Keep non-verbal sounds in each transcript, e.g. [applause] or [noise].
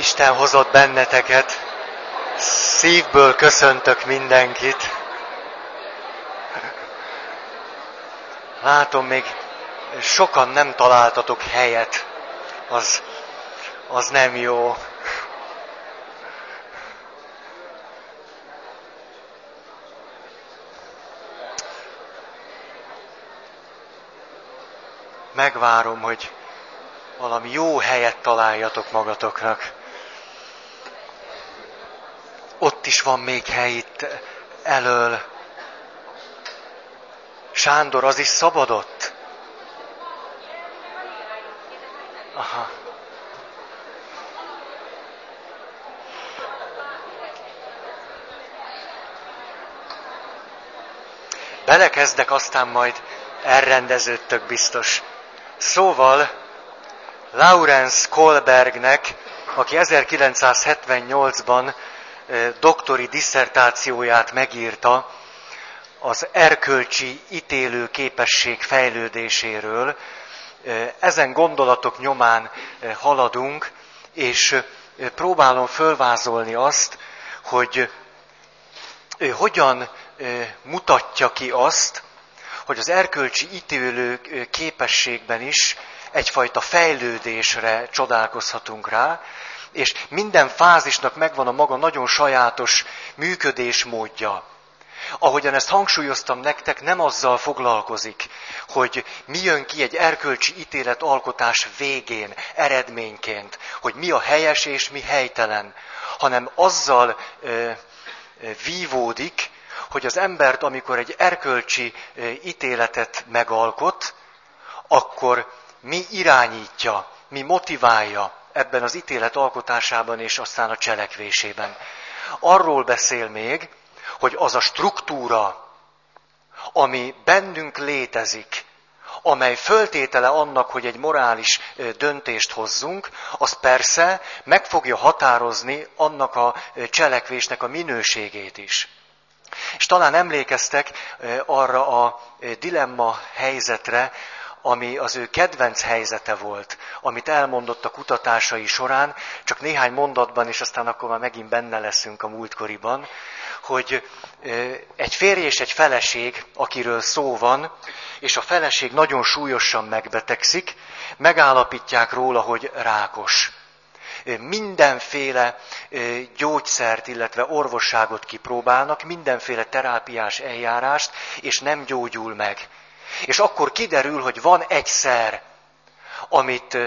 Isten hozott benneteket. Szívből köszöntök mindenkit. Látom, még sokan nem találtatok helyet. Az, az nem jó. Megvárom, hogy valami jó helyet találjatok magatoknak. Ott is van még hely itt elől. Sándor, az is szabadott? Aha. Belekezdek, aztán majd elrendeződtök biztos. Szóval Lawrence Kohlbergnek, aki 1978-ban doktori disszertációját megírta az erkölcsi ítélő képesség fejlődéséről. Ezen gondolatok nyomán haladunk, és próbálom fölvázolni azt, hogy hogyan mutatja ki azt, hogy az erkölcsi ítélő képességben is egyfajta fejlődésre csodálkozhatunk rá, és minden fázisnak megvan a maga nagyon sajátos működésmódja. Ahogyan ezt hangsúlyoztam nektek, nem azzal foglalkozik, hogy mi jön ki egy erkölcsi ítélet alkotás végén, eredményként, hogy mi a helyes és mi helytelen, hanem azzal ö, vívódik, hogy az embert, amikor egy erkölcsi ítéletet megalkot, akkor mi irányítja, mi motiválja ebben az ítélet alkotásában és aztán a cselekvésében. Arról beszél még, hogy az a struktúra, ami bennünk létezik, amely föltétele annak, hogy egy morális döntést hozzunk, az persze meg fogja határozni annak a cselekvésnek a minőségét is. És talán emlékeztek arra a dilemma helyzetre, ami az ő kedvenc helyzete volt, amit elmondott a kutatásai során, csak néhány mondatban, és aztán akkor már megint benne leszünk a múltkoriban, hogy egy férj és egy feleség, akiről szó van, és a feleség nagyon súlyosan megbetegszik, megállapítják róla, hogy rákos. Mindenféle gyógyszert, illetve orvosságot kipróbálnak, mindenféle terápiás eljárást, és nem gyógyul meg. És akkor kiderül, hogy van egy szer, amit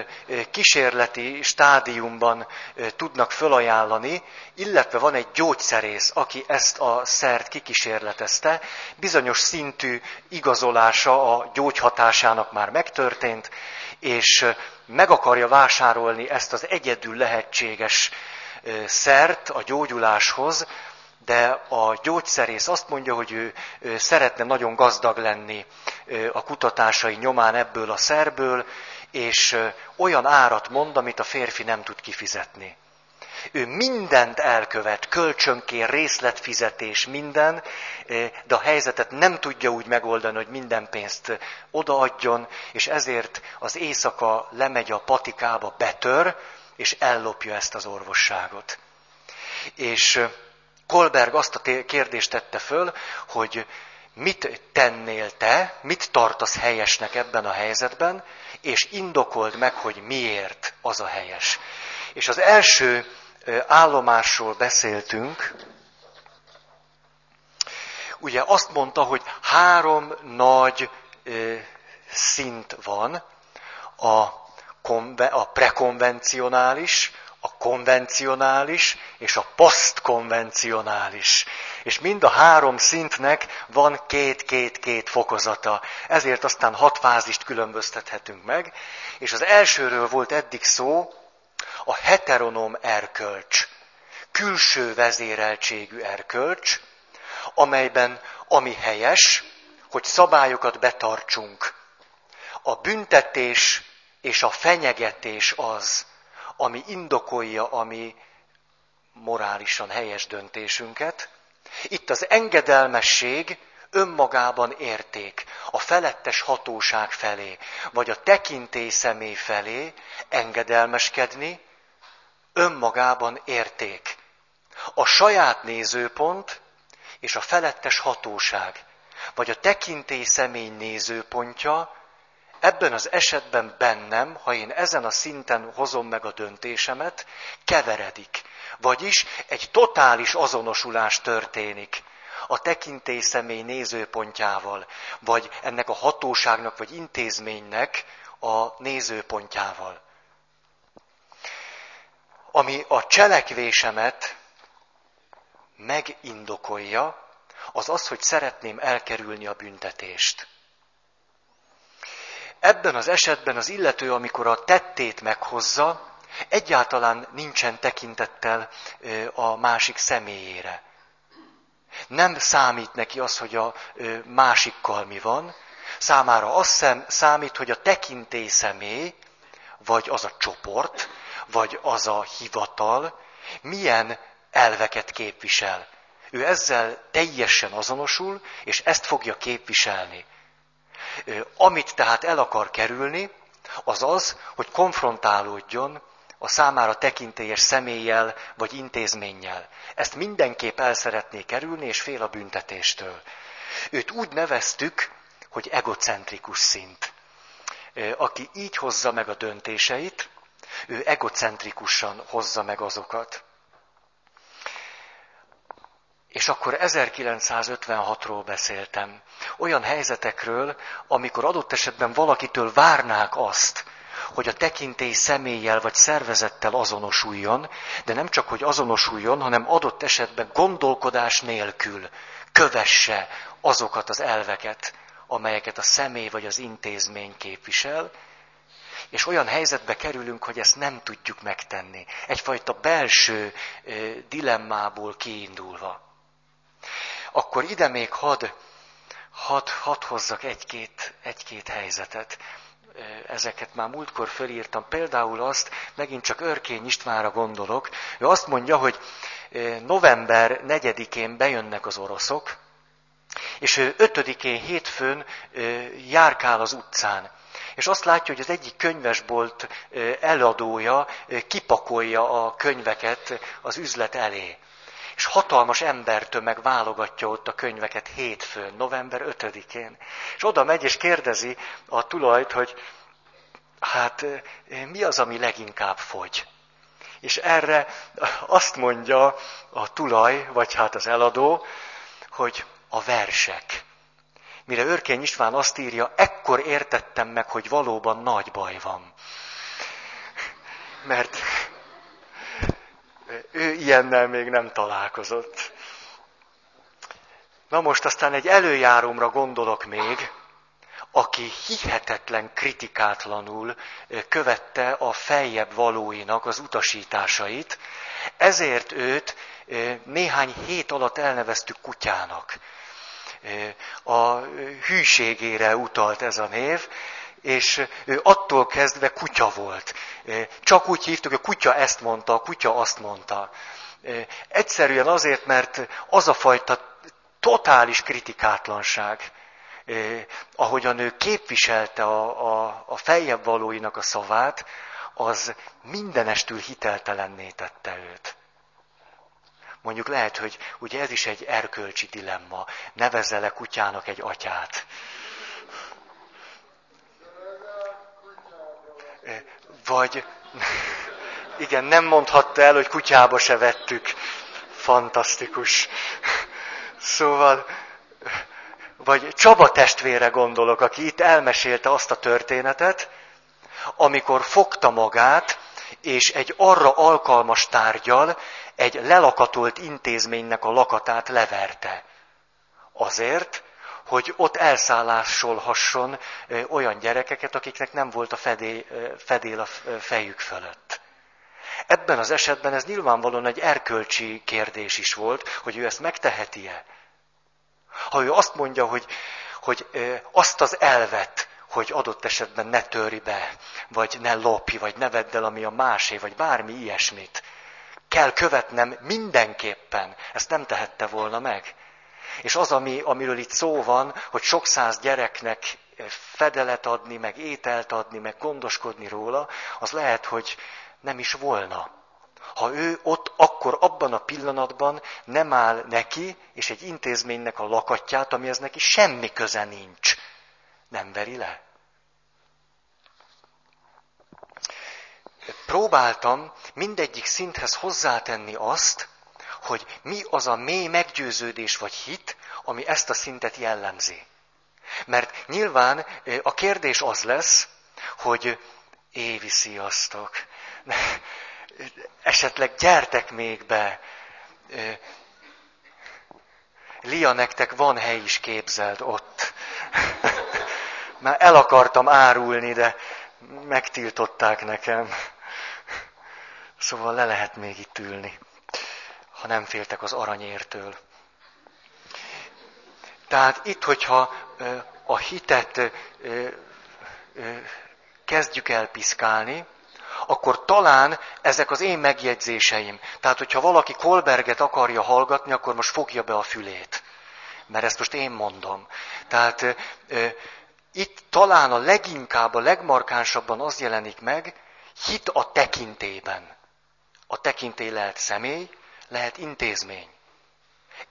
kísérleti stádiumban tudnak fölajánlani, illetve van egy gyógyszerész, aki ezt a szert kikísérletezte, bizonyos szintű igazolása a gyógyhatásának már megtörtént, és meg akarja vásárolni ezt az egyedül lehetséges szert a gyógyuláshoz, de a gyógyszerész azt mondja, hogy ő szeretne nagyon gazdag lenni a kutatásai nyomán ebből a szerből, és olyan árat mond, amit a férfi nem tud kifizetni. Ő mindent elkövet, kölcsönkér, részletfizetés, minden, de a helyzetet nem tudja úgy megoldani, hogy minden pénzt odaadjon, és ezért az éjszaka lemegy a patikába, betör, és ellopja ezt az orvosságot. És Kolberg azt a kérdést tette föl, hogy mit tennél te, mit tartasz helyesnek ebben a helyzetben, és indokold meg, hogy miért az a helyes. És az első állomásról beszéltünk, ugye azt mondta, hogy három nagy szint van, a, konve, a prekonvencionális, a konvencionális és a posztkonvencionális. És mind a három szintnek van két-két-két fokozata. Ezért aztán hat fázist különböztethetünk meg. És az elsőről volt eddig szó, a heteronom erkölcs, külső vezéreltségű erkölcs, amelyben ami helyes, hogy szabályokat betartsunk. A büntetés és a fenyegetés az, ami indokolja a mi morálisan helyes döntésünket. Itt az engedelmesség önmagában érték a felettes hatóság felé, vagy a tekintély személy felé engedelmeskedni, önmagában érték. A saját nézőpont és a felettes hatóság, vagy a tekintély személy nézőpontja, ebben az esetben bennem, ha én ezen a szinten hozom meg a döntésemet, keveredik. Vagyis egy totális azonosulás történik a tekintély személy nézőpontjával, vagy ennek a hatóságnak, vagy intézménynek a nézőpontjával. Ami a cselekvésemet megindokolja, az az, hogy szeretném elkerülni a büntetést. Ebben az esetben az illető, amikor a tettét meghozza, egyáltalán nincsen tekintettel a másik személyére. Nem számít neki az, hogy a másikkal mi van, számára az számít, hogy a tekintély személy, vagy az a csoport, vagy az a hivatal milyen elveket képvisel. Ő ezzel teljesen azonosul, és ezt fogja képviselni. Amit tehát el akar kerülni, az az, hogy konfrontálódjon a számára tekintélyes személlyel vagy intézménnyel. Ezt mindenképp el szeretné kerülni, és fél a büntetéstől. Őt úgy neveztük, hogy egocentrikus szint. Aki így hozza meg a döntéseit, ő egocentrikusan hozza meg azokat. És akkor 1956-ról beszéltem. Olyan helyzetekről, amikor adott esetben valakitől várnák azt, hogy a tekintély személlyel vagy szervezettel azonosuljon, de nem csak, hogy azonosuljon, hanem adott esetben gondolkodás nélkül kövesse azokat az elveket, amelyeket a személy vagy az intézmény képvisel, és olyan helyzetbe kerülünk, hogy ezt nem tudjuk megtenni. Egyfajta belső dilemmából kiindulva. Akkor ide még had, had, had hozzak egy-két, egy-két helyzetet. Ezeket már múltkor fölírtam. Például azt, megint csak Örkény Istvánra gondolok, ő azt mondja, hogy november 4-én bejönnek az oroszok, és ő ötödikén hétfőn járkál az utcán. És azt látja, hogy az egyik könyvesbolt eladója kipakolja a könyveket az üzlet elé. És hatalmas embertömeg válogatja ott a könyveket hétfőn, november 5-én. És oda megy és kérdezi a tulajt, hogy hát mi az, ami leginkább fogy. És erre azt mondja a tulaj, vagy hát az eladó, hogy a versek. Mire Örkény István azt írja, ekkor értettem meg, hogy valóban nagy baj van. Mert ő ilyennel még nem találkozott. Na most aztán egy előjáromra gondolok még, aki hihetetlen kritikátlanul követte a feljebb valóinak az utasításait, ezért őt néhány hét alatt elneveztük kutyának. A hűségére utalt ez a név, és ő attól kezdve kutya volt. Csak úgy hívtuk, hogy a kutya ezt mondta, a kutya azt mondta. Egyszerűen azért, mert az a fajta totális kritikátlanság, ahogyan ő képviselte a, a, a feljebb valóinak a szavát, az mindenestül hiteltelenné tette őt. Mondjuk lehet, hogy ugye ez is egy erkölcsi dilemma. Nevezze le kutyának egy atyát. Vagy, igen, nem mondhatta el, hogy kutyába se vettük. Fantasztikus. Szóval, vagy Csaba testvére gondolok, aki itt elmesélte azt a történetet, amikor fogta magát, és egy arra alkalmas tárgyal egy lelakatolt intézménynek a lakatát leverte. Azért, hogy ott elszállásolhasson olyan gyerekeket, akiknek nem volt a fedél, fedél a fejük fölött. Ebben az esetben ez nyilvánvalóan egy erkölcsi kérdés is volt, hogy ő ezt megteheti-e. Ha ő azt mondja, hogy, hogy azt az elvet, hogy adott esetben ne töri be, vagy ne lopj, vagy ne vedd el, ami a másé, vagy bármi ilyesmit, kell követnem mindenképpen. Ezt nem tehette volna meg. És az, ami, amiről itt szó van, hogy sok száz gyereknek fedelet adni, meg ételt adni, meg gondoskodni róla, az lehet, hogy nem is volna. ha ő ott akkor abban a pillanatban nem áll neki, és egy intézménynek a lakatját, amihez neki semmi köze nincs, nem veri le. Próbáltam mindegyik szinthez hozzátenni azt, hogy mi az a mély meggyőződés vagy hit, ami ezt a szintet jellemzi. Mert nyilván a kérdés az lesz, hogy évi sziasztok, [laughs] esetleg gyertek még be. Lia, nektek van hely is képzeld ott. [laughs] Már el akartam árulni, de megtiltották nekem. Szóval le lehet még itt ülni, ha nem féltek az aranyértől. Tehát itt, hogyha a hitet kezdjük el piszkálni, akkor talán ezek az én megjegyzéseim. Tehát, hogyha valaki Kolberget akarja hallgatni, akkor most fogja be a fülét. Mert ezt most én mondom. Tehát itt talán a leginkább, a legmarkánsabban az jelenik meg, hit a tekintében. A tekintély lehet személy, lehet intézmény.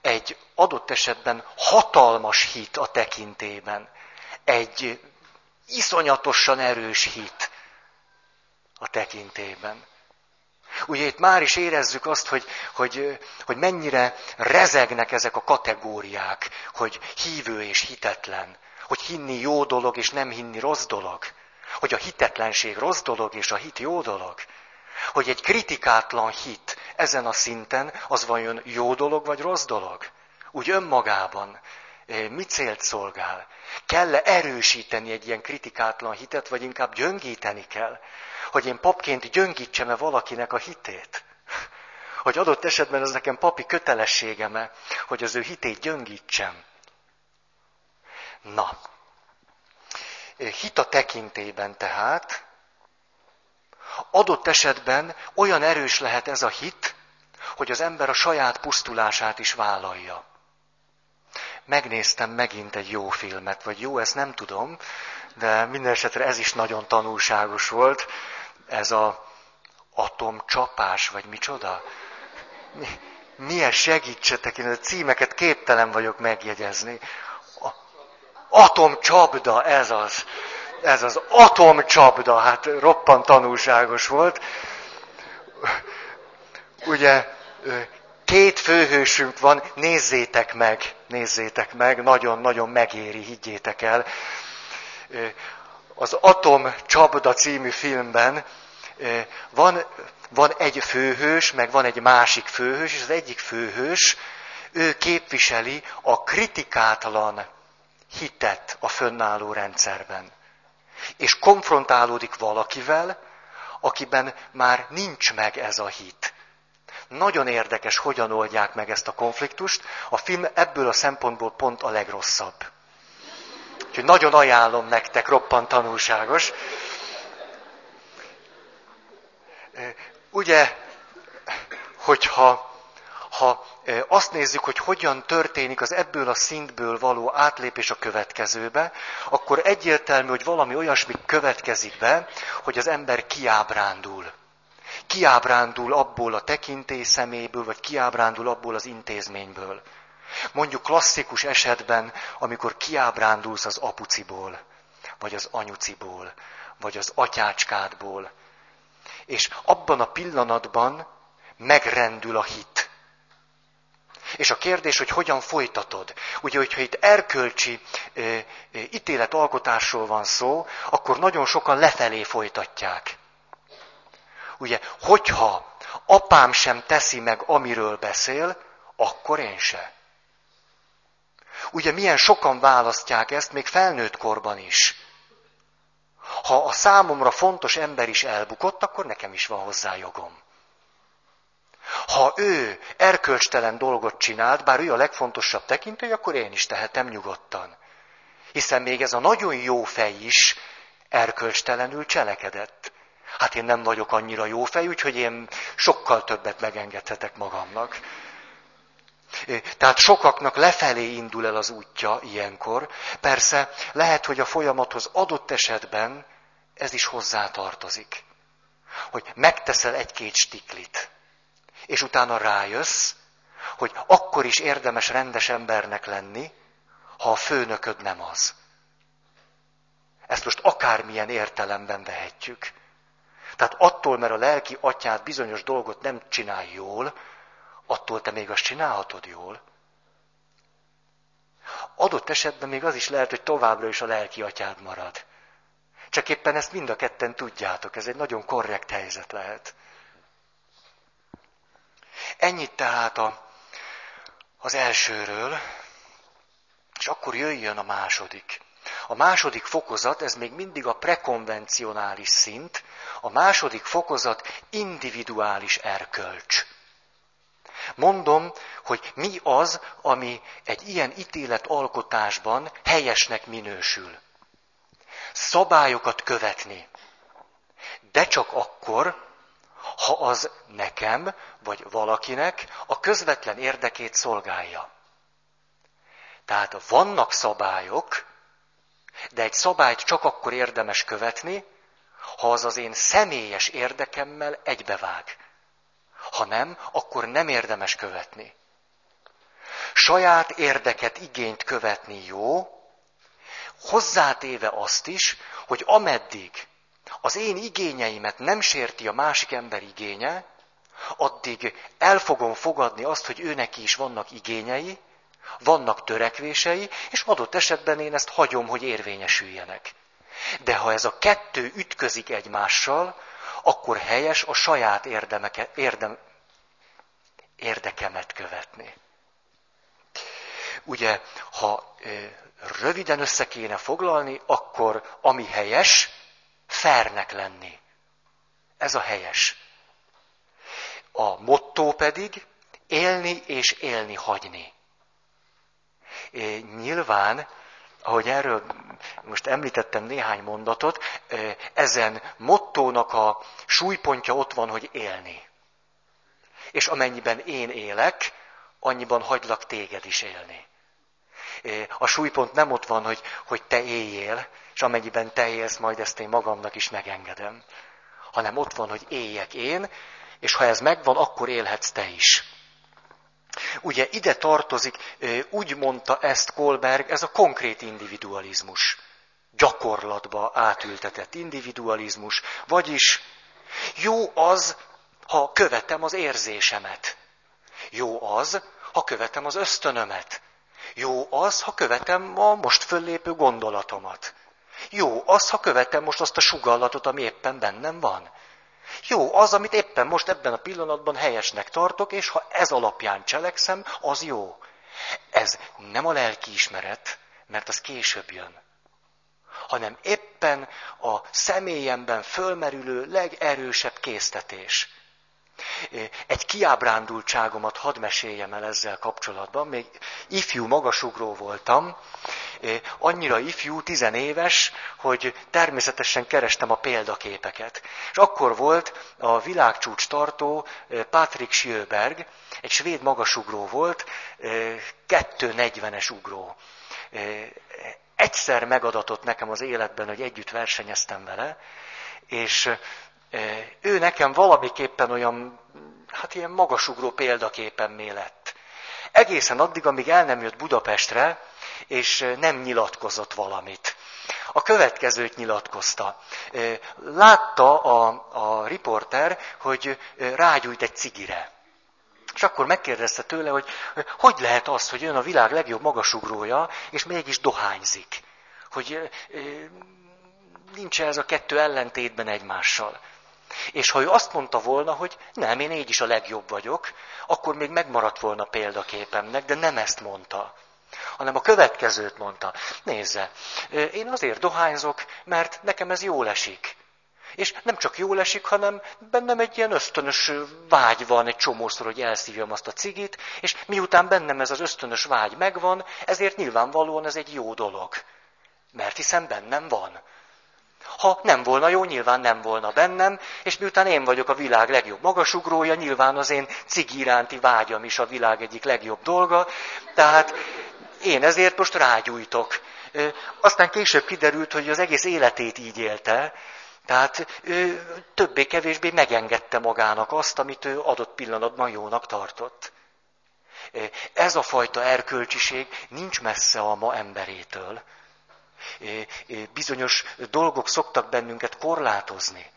Egy adott esetben hatalmas hit a tekintében. Egy iszonyatosan erős hit a tekintében. Ugye itt már is érezzük azt, hogy, hogy, hogy mennyire rezegnek ezek a kategóriák, hogy hívő és hitetlen, hogy hinni jó dolog és nem hinni rossz dolog, hogy a hitetlenség rossz dolog és a hit jó dolog, hogy egy kritikátlan hit ezen a szinten az vajon jó dolog vagy rossz dolog, úgy önmagában. Eh, mi célt szolgál? Kell-e erősíteni egy ilyen kritikátlan hitet, vagy inkább gyöngíteni kell? Hogy én papként gyöngítsem-e valakinek a hitét? Hogy adott esetben ez nekem papi kötelességeme, hogy az ő hitét gyöngítsem. Na, eh, hit a tekintében tehát, adott esetben olyan erős lehet ez a hit, hogy az ember a saját pusztulását is vállalja megnéztem megint egy jó filmet, vagy jó, ezt nem tudom, de minden esetre ez is nagyon tanulságos volt. Ez a atomcsapás, vagy micsoda? Mi, milyen segítsetek, én a címeket képtelen vagyok megjegyezni. A, atomcsapda, ez az. Ez az atomcsapda, hát roppant tanulságos volt. Ugye Két főhősünk van, nézzétek meg, nézzétek meg, nagyon-nagyon megéri, higgyétek el. Az Atom Csapda című filmben van, van egy főhős, meg van egy másik főhős, és az egyik főhős, ő képviseli a kritikátlan hitet a fönnálló rendszerben. És konfrontálódik valakivel, akiben már nincs meg ez a hit. Nagyon érdekes, hogyan oldják meg ezt a konfliktust. A film ebből a szempontból pont a legrosszabb. Úgyhogy nagyon ajánlom nektek, roppant tanulságos. Ugye, hogyha ha azt nézzük, hogy hogyan történik az ebből a szintből való átlépés a következőbe, akkor egyértelmű, hogy valami olyasmi következik be, hogy az ember kiábrándul kiábrándul abból a tekintély szeméből, vagy kiábrándul abból az intézményből. Mondjuk klasszikus esetben, amikor kiábrándulsz az apuciból, vagy az anyuciból, vagy az atyácskádból. És abban a pillanatban megrendül a hit. És a kérdés, hogy hogyan folytatod. Ugye, hogyha itt erkölcsi e, e, ítéletalkotásról van szó, akkor nagyon sokan lefelé folytatják. Ugye, hogyha apám sem teszi meg, amiről beszél, akkor én se. Ugye milyen sokan választják ezt, még felnőtt korban is. Ha a számomra fontos ember is elbukott, akkor nekem is van hozzá jogom. Ha ő erkölcstelen dolgot csinált, bár ő a legfontosabb tekintő, akkor én is tehetem nyugodtan. Hiszen még ez a nagyon jó fej is erkölcstelenül cselekedett. Hát én nem vagyok annyira jó fej, úgyhogy én sokkal többet megengedhetek magamnak. Tehát sokaknak lefelé indul el az útja ilyenkor. Persze lehet, hogy a folyamathoz adott esetben ez is hozzá tartozik. Hogy megteszel egy-két stiklit. És utána rájössz, hogy akkor is érdemes rendes embernek lenni, ha a főnököd nem az. Ezt most akármilyen értelemben vehetjük. Tehát attól, mert a lelki atyád bizonyos dolgot nem csinál jól, attól te még azt csinálhatod jól. Adott esetben még az is lehet, hogy továbbra is a lelki atyád marad. Csak éppen ezt mind a ketten tudjátok, ez egy nagyon korrekt helyzet lehet. Ennyit tehát a, az elsőről, és akkor jöjjön a második. A második fokozat, ez még mindig a prekonvencionális szint, a második fokozat individuális erkölcs. Mondom, hogy mi az, ami egy ilyen ítéletalkotásban helyesnek minősül. Szabályokat követni. De csak akkor, ha az nekem vagy valakinek a közvetlen érdekét szolgálja. Tehát vannak szabályok, de egy szabályt csak akkor érdemes követni, ha az az én személyes érdekemmel egybevág. Ha nem, akkor nem érdemes követni. Saját érdeket, igényt követni jó, hozzátéve azt is, hogy ameddig az én igényeimet nem sérti a másik ember igénye, addig el fogom fogadni azt, hogy őnek is vannak igényei, vannak törekvései, és adott esetben én ezt hagyom, hogy érvényesüljenek. De ha ez a kettő ütközik egymással, akkor helyes a saját érdemeke, érdem, érdekemet követni. Ugye, ha röviden össze kéne foglalni, akkor ami helyes, fernek lenni. Ez a helyes. A motto pedig élni és élni hagyni. É, nyilván, ahogy erről most említettem néhány mondatot, ezen mottónak a súlypontja ott van, hogy élni. És amennyiben én élek, annyiban hagylak téged is élni. A súlypont nem ott van, hogy, hogy te éljél, és amennyiben te élsz, majd ezt én magamnak is megengedem. Hanem ott van, hogy éljek én, és ha ez megvan, akkor élhetsz te is. Ugye ide tartozik, úgy mondta ezt Kolberg, ez a konkrét individualizmus. Gyakorlatba átültetett individualizmus. Vagyis jó az, ha követem az érzésemet. Jó az, ha követem az ösztönömet. Jó az, ha követem a most föllépő gondolatomat. Jó az, ha követem most azt a sugallatot, ami éppen bennem van. Jó az, amit éppen most ebben a pillanatban helyesnek tartok, és ha ez alapján cselekszem, az jó. Ez nem a lelki ismeret, mert az később jön, hanem éppen a személyemben fölmerülő legerősebb késztetés. Egy kiábrándultságomat hadd meséljem el ezzel kapcsolatban. Még ifjú magasugró voltam, annyira ifjú, tizenéves, hogy természetesen kerestem a példaképeket. És akkor volt a világcsúcs tartó Patrick Sjöberg, egy svéd magasugró volt, 240-es ugró. Egyszer megadatott nekem az életben, hogy együtt versenyeztem vele, és ő nekem valamiképpen olyan, hát ilyen magasugró példaképemmé lett. Egészen addig, amíg el nem jött Budapestre, és nem nyilatkozott valamit. A következőt nyilatkozta. Látta a, a riporter, hogy rágyújt egy cigire. És akkor megkérdezte tőle, hogy hogy lehet az, hogy ön a világ legjobb magasugrója, és mégis dohányzik. Hogy nincs ez a kettő ellentétben egymással. És ha ő azt mondta volna, hogy nem, én így is a legjobb vagyok, akkor még megmaradt volna példaképemnek, de nem ezt mondta. Hanem a következőt mondta. Nézze, én azért dohányzok, mert nekem ez jól esik. És nem csak jól esik, hanem bennem egy ilyen ösztönös vágy van egy csomószor, hogy elszívjam azt a cigit, és miután bennem ez az ösztönös vágy megvan, ezért nyilvánvalóan ez egy jó dolog. Mert hiszen bennem van. Ha nem volna jó, nyilván nem volna bennem, és miután én vagyok a világ legjobb magasugrója, nyilván az én cigi iránti vágyam is a világ egyik legjobb dolga, tehát én ezért most rágyújtok. Aztán később kiderült, hogy az egész életét így élte, Tehát ő többé-kevésbé megengedte magának azt, amit ő adott pillanatban jónak tartott. Ez a fajta erkölcsiség nincs messze a ma emberétől. Bizonyos dolgok szoktak bennünket korlátozni.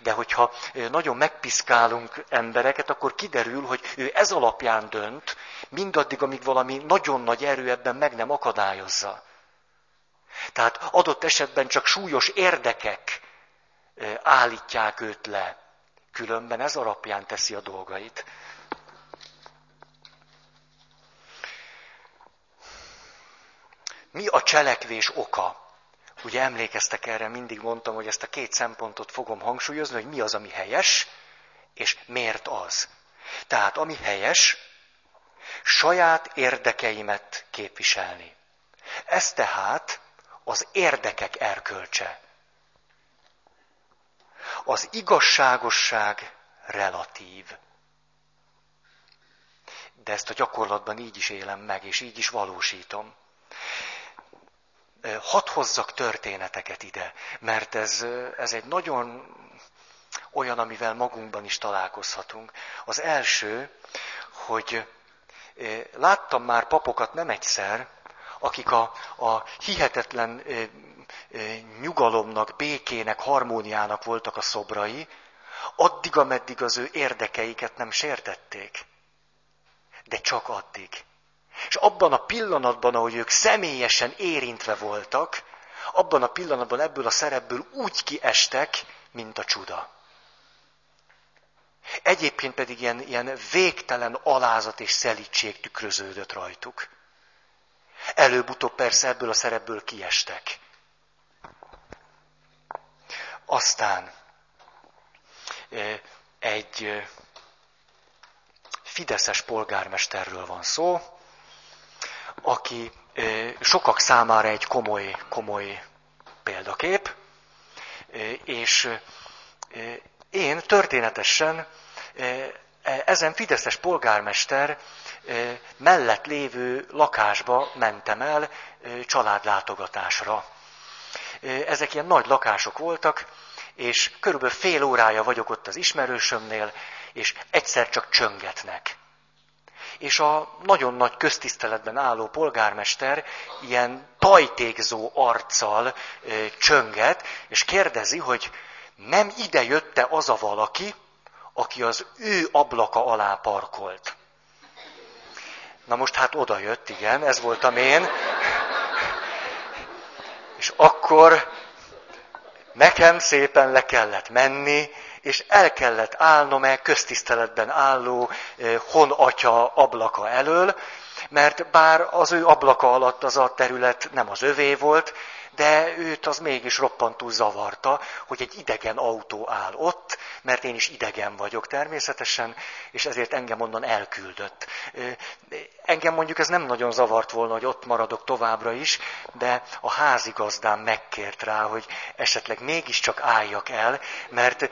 De hogyha nagyon megpiszkálunk embereket, akkor kiderül, hogy ő ez alapján dönt, mindaddig, amíg valami nagyon nagy erő ebben meg nem akadályozza. Tehát adott esetben csak súlyos érdekek állítják őt le. Különben ez alapján teszi a dolgait. Mi a cselekvés oka? Ugye emlékeztek erre, mindig mondtam, hogy ezt a két szempontot fogom hangsúlyozni, hogy mi az, ami helyes, és miért az. Tehát ami helyes, saját érdekeimet képviselni. Ez tehát az érdekek erkölcse. Az igazságosság relatív. De ezt a gyakorlatban így is élem meg, és így is valósítom hadd hozzak történeteket ide, mert ez, ez egy nagyon olyan, amivel magunkban is találkozhatunk. Az első, hogy láttam már papokat nem egyszer, akik a, a hihetetlen nyugalomnak, békének, harmóniának voltak a szobrai, addig, ameddig az ő érdekeiket nem sértették. De csak addig. És abban a pillanatban, ahogy ők személyesen érintve voltak, abban a pillanatban ebből a szerepből úgy kiestek, mint a csuda. Egyébként pedig ilyen, ilyen végtelen alázat és szelítség tükröződött rajtuk. Előbb-utóbb persze ebből a szerepből kiestek. Aztán egy fideszes polgármesterről van szó, aki sokak számára egy komoly, komoly példakép, és én történetesen e, ezen Fideszes polgármester mellett lévő lakásba mentem el családlátogatásra. Ezek ilyen nagy lakások voltak, és körülbelül fél órája vagyok ott az ismerősömnél, és egyszer csak csöngetnek és a nagyon nagy köztiszteletben álló polgármester ilyen tajtékzó arccal csönget, és kérdezi, hogy nem ide jötte az a valaki, aki az ő ablaka alá parkolt. Na most hát oda jött, igen, ez voltam én. És akkor nekem szépen le kellett menni, és el kellett állnom-e köztiszteletben álló honatya ablaka elől, mert bár az ő ablaka alatt az a terület nem az övé volt, de őt az mégis roppantú zavarta, hogy egy idegen autó áll ott, mert én is idegen vagyok természetesen, és ezért engem onnan elküldött. Engem mondjuk ez nem nagyon zavart volna, hogy ott maradok továbbra is, de a házigazdám megkért rá, hogy esetleg mégiscsak álljak el, mert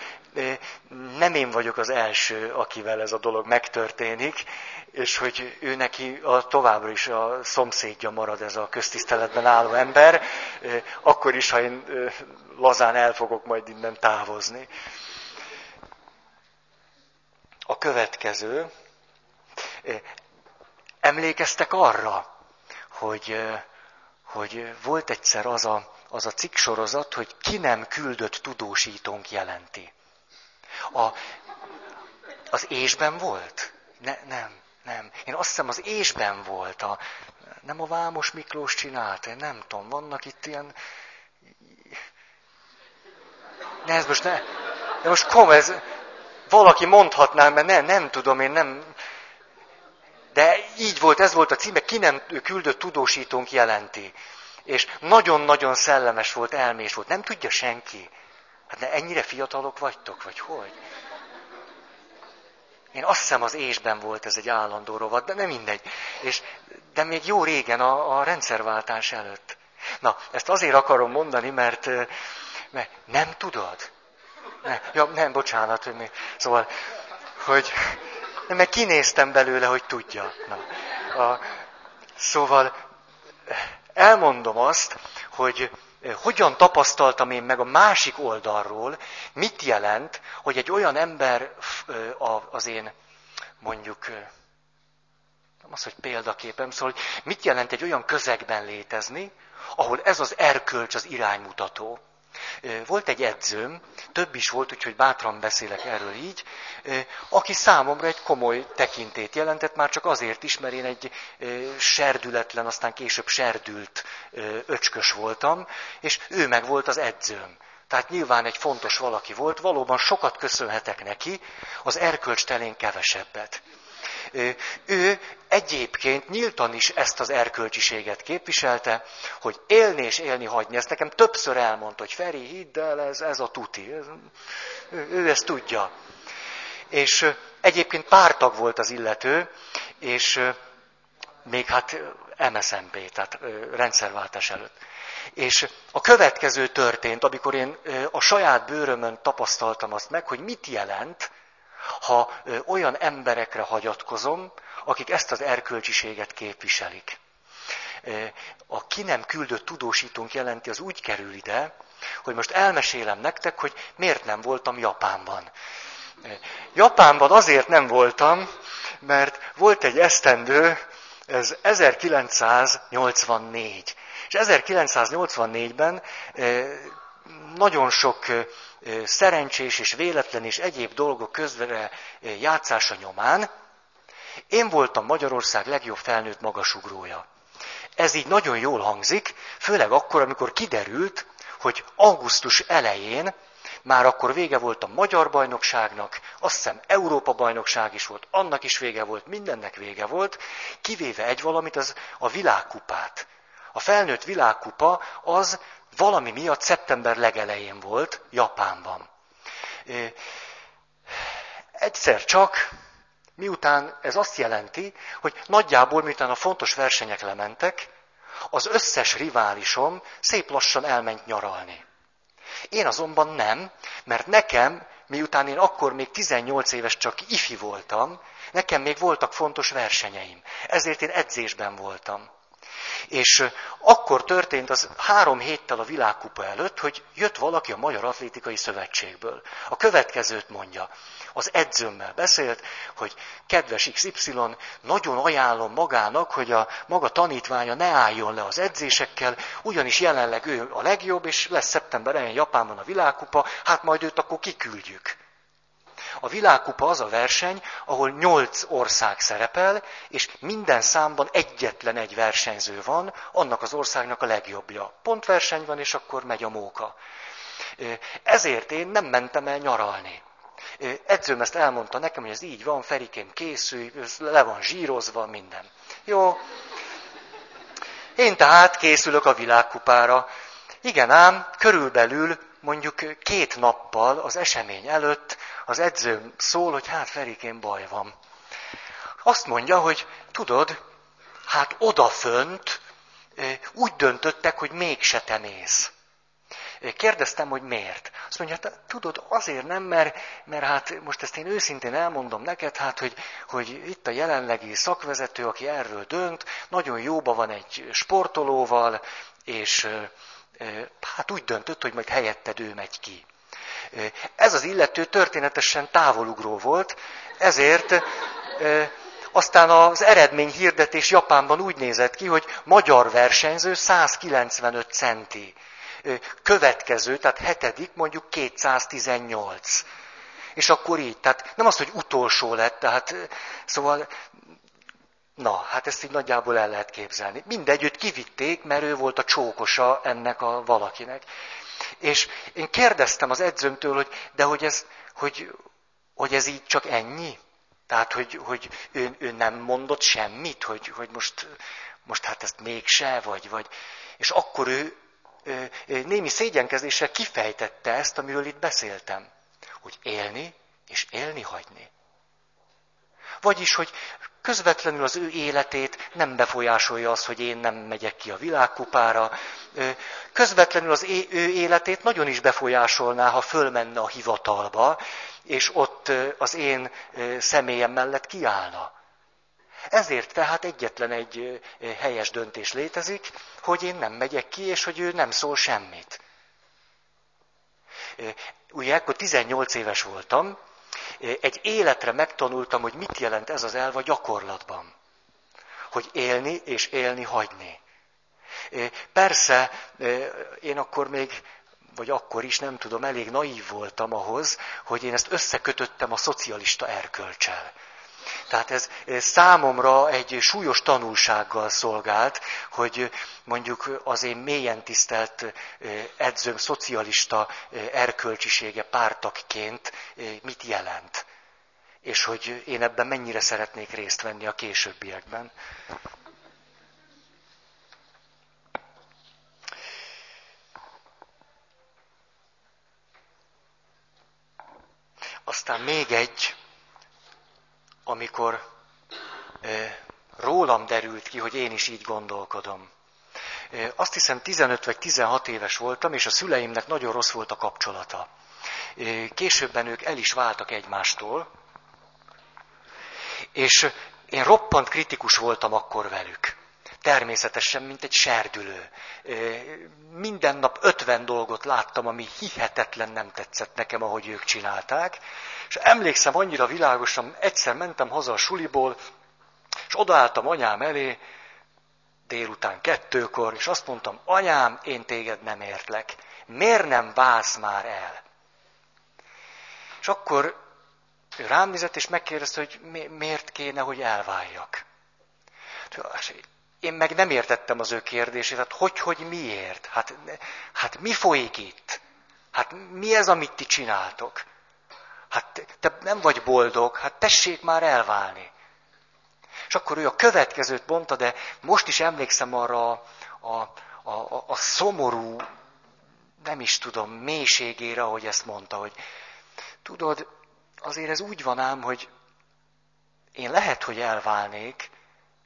nem én vagyok az első, akivel ez a dolog megtörténik, és hogy ő neki a, továbbra is a szomszédja marad ez a köztiszteletben álló ember, akkor is, ha én lazán el fogok majd innen távozni. A következő, emlékeztek arra, hogy, hogy volt egyszer az a, az a cikk sorozat, hogy ki nem küldött tudósítónk jelenti. A, az ésben volt? Ne, nem, nem. Én azt hiszem az ésben volt. A, nem a Vámos Miklós csinálta, én nem tudom, vannak itt ilyen... Ne, ez most ne... De most kom, ez... Valaki mondhatná, mert nem, nem tudom, én nem... De így volt, ez volt a címe, ki nem küldött tudósítónk jelenti. És nagyon-nagyon szellemes volt, elmés volt. Nem tudja senki. Hát de ennyire fiatalok vagytok, vagy hogy? Én azt hiszem az ésben volt ez egy állandó rovat, de nem mindegy. És, de még jó régen, a, a rendszerváltás előtt. Na, ezt azért akarom mondani, mert, mert nem tudod. Ne, ja, nem, bocsánat, hogy még, szóval, hogy nem, mert kinéztem belőle, hogy tudja. Na, a, szóval elmondom azt, hogy hogyan tapasztaltam én meg a másik oldalról, mit jelent, hogy egy olyan ember az én mondjuk nem az, hogy példaképem, szóval hogy mit jelent egy olyan közegben létezni, ahol ez az erkölcs az iránymutató. Volt egy edzőm, több is volt, úgyhogy bátran beszélek erről így, aki számomra egy komoly tekintét jelentett, már csak azért is, mert én egy serdületlen, aztán később serdült öcskös voltam, és ő meg volt az edzőm. Tehát nyilván egy fontos valaki volt, valóban sokat köszönhetek neki, az erkölcs telén kevesebbet. Ő egyébként nyíltan is ezt az erkölcsiséget képviselte, hogy élni és élni hagyni. Ezt nekem többször elmondta, hogy Feri, hidd el, ez, ez a tuti. Ő, ő ezt tudja. És egyébként pártag volt az illető, és még hát MSZNP, tehát rendszerváltás előtt. És a következő történt, amikor én a saját bőrömön tapasztaltam azt meg, hogy mit jelent, ha olyan emberekre hagyatkozom, akik ezt az erkölcsiséget képviselik. A ki nem küldött tudósítónk jelenti, az úgy kerül ide, hogy most elmesélem nektek, hogy miért nem voltam Japánban. Japánban azért nem voltam, mert volt egy esztendő, ez 1984. És 1984-ben nagyon sok szerencsés és véletlen és egyéb dolgok közre játszása nyomán, én voltam Magyarország legjobb felnőtt magasugrója. Ez így nagyon jól hangzik, főleg akkor, amikor kiderült, hogy augusztus elején már akkor vége volt a magyar bajnokságnak, azt hiszem Európa bajnokság is volt, annak is vége volt, mindennek vége volt, kivéve egy valamit, az a világkupát. A felnőtt világkupa az valami miatt szeptember legelején volt Japánban. Egyszer csak, miután ez azt jelenti, hogy nagyjából miután a fontos versenyek lementek, az összes riválisom szép lassan elment nyaralni. Én azonban nem, mert nekem, miután én akkor még 18 éves csak ifi voltam, nekem még voltak fontos versenyeim. Ezért én edzésben voltam. És akkor történt az három héttel a világkupa előtt, hogy jött valaki a Magyar Atlétikai Szövetségből. A következőt mondja. Az edzőmmel beszélt, hogy kedves XY, nagyon ajánlom magának, hogy a maga tanítványa ne álljon le az edzésekkel, ugyanis jelenleg ő a legjobb, és lesz szeptember elején Japánban a világkupa, hát majd őt akkor kiküldjük. A világkupa az a verseny, ahol nyolc ország szerepel, és minden számban egyetlen egy versenyző van, annak az országnak a legjobbja. Pontverseny van, és akkor megy a móka. Ezért én nem mentem el nyaralni. Edzőm ezt elmondta nekem, hogy ez így van, Ferikém készülj, le van zsírozva, minden. Jó. Én tehát készülök a világkupára. Igen ám, körülbelül mondjuk két nappal az esemény előtt az edzőm szól, hogy hát Ferikén baj van. Azt mondja, hogy tudod, hát odafönt úgy döntöttek, hogy mégse te mész. Kérdeztem, hogy miért. Azt mondja, hát tudod, azért nem, mert, mert hát most ezt én őszintén elmondom neked, hát, hogy, hogy itt a jelenlegi szakvezető, aki erről dönt, nagyon jóba van egy sportolóval, és hát úgy döntött, hogy majd helyetted ő megy ki. Ez az illető történetesen távolugró volt, ezért aztán az eredmény hirdetés Japánban úgy nézett ki, hogy magyar versenyző 195 centi. Következő, tehát hetedik, mondjuk 218. És akkor így, tehát nem az, hogy utolsó lett, tehát szóval, na, hát ezt így nagyjából el lehet képzelni. Mindegyütt kivitték, mert ő volt a csókosa ennek a valakinek. És én kérdeztem az edzőmtől, hogy de hogy ez, hogy, hogy ez így csak ennyi? Tehát, hogy, hogy ő, ő nem mondott semmit, hogy, hogy most, most hát ezt mégse, vagy, vagy. És akkor ő, ő némi szégyenkezéssel kifejtette ezt, amiről itt beszéltem. Hogy élni és élni hagyni. Vagyis, hogy közvetlenül az ő életét nem befolyásolja az, hogy én nem megyek ki a világkupára. Közvetlenül az ő életét nagyon is befolyásolná, ha fölmenne a hivatalba, és ott az én személyem mellett kiállna. Ezért tehát egyetlen egy helyes döntés létezik, hogy én nem megyek ki, és hogy ő nem szól semmit. Ugye akkor 18 éves voltam, egy életre megtanultam, hogy mit jelent ez az elv a gyakorlatban. Hogy élni és élni hagyni. Persze, én akkor még, vagy akkor is, nem tudom, elég naív voltam ahhoz, hogy én ezt összekötöttem a szocialista erkölcsel. Tehát ez számomra egy súlyos tanulsággal szolgált, hogy mondjuk az én mélyen tisztelt edzőm szocialista erkölcsisége pártakként mit jelent. És hogy én ebben mennyire szeretnék részt venni a későbbiekben. Aztán még egy, amikor rólam derült ki, hogy én is így gondolkodom. Azt hiszem 15 vagy 16 éves voltam, és a szüleimnek nagyon rossz volt a kapcsolata. Későbben ők el is váltak egymástól, és én roppant kritikus voltam akkor velük. Természetesen, mint egy serdülő. Minden nap ötven dolgot láttam, ami hihetetlen nem tetszett nekem, ahogy ők csinálták. És emlékszem annyira világosan, egyszer mentem haza a suliból, és odaálltam anyám elé, délután kettőkor, és azt mondtam, anyám, én téged nem értlek. Miért nem válsz már el? És akkor ő rám nézett, és megkérdezte, hogy miért kéne, hogy elváljak. Én meg nem értettem az ő kérdését, hát hogy, hogy miért? Hát, hát mi folyik itt? Hát mi ez, amit ti csináltok? Hát te nem vagy boldog, hát tessék már elválni. És akkor ő a következőt mondta, de most is emlékszem arra a, a, a, a szomorú, nem is tudom, mélységére, hogy ezt mondta, hogy tudod, azért ez úgy van ám, hogy én lehet, hogy elválnék,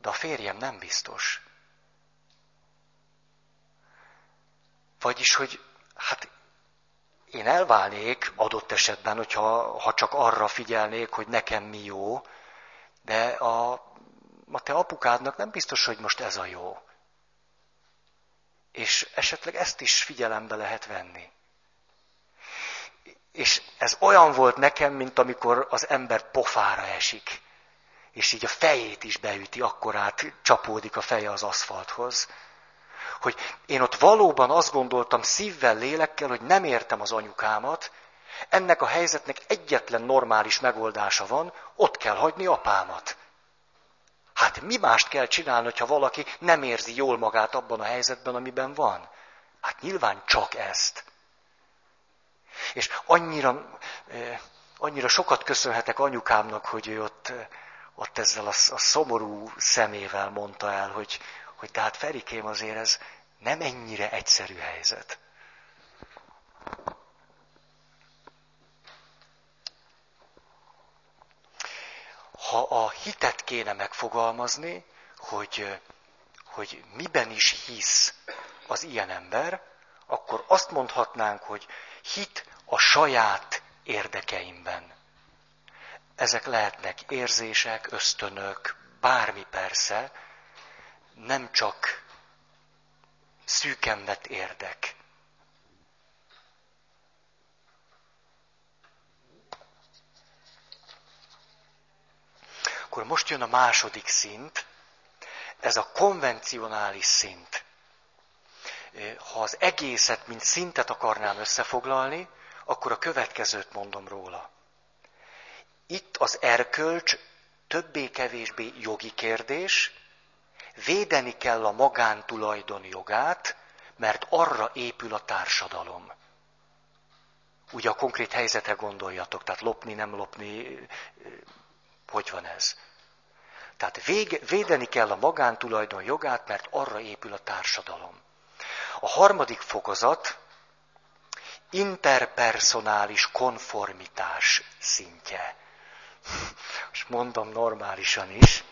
de a férjem nem biztos. Vagyis, hogy hát én elválnék adott esetben, hogyha ha csak arra figyelnék, hogy nekem mi jó, de a, a te apukádnak nem biztos, hogy most ez a jó. És esetleg ezt is figyelembe lehet venni. És ez olyan volt nekem, mint amikor az ember pofára esik és így a fejét is beüti, akkor át csapódik a feje az aszfalthoz. Hogy én ott valóban azt gondoltam szívvel, lélekkel, hogy nem értem az anyukámat, ennek a helyzetnek egyetlen normális megoldása van, ott kell hagyni apámat. Hát mi mást kell csinálni, ha valaki nem érzi jól magát abban a helyzetben, amiben van? Hát nyilván csak ezt. És annyira, annyira sokat köszönhetek anyukámnak, hogy ő ott ott ezzel a, a szomorú szemével mondta el, hogy, hogy tehát Ferikém azért ez nem ennyire egyszerű helyzet. Ha a hitet kéne megfogalmazni, hogy, hogy miben is hisz az ilyen ember, akkor azt mondhatnánk, hogy hit a saját érdekeimben. Ezek lehetnek érzések, ösztönök, bármi persze, nem csak szűken vett érdek. Akkor most jön a második szint, ez a konvencionális szint. Ha az egészet, mint szintet akarnám összefoglalni, akkor a következőt mondom róla. Itt az erkölcs többé-kevésbé jogi kérdés, védeni kell a magántulajdon jogát, mert arra épül a társadalom. Ugye a konkrét helyzetre gondoljatok, tehát lopni, nem lopni, hogy van ez? Tehát vége, védeni kell a magántulajdon jogát, mert arra épül a társadalom. A harmadik fokozat interpersonális konformitás szintje és mondom normálisan is,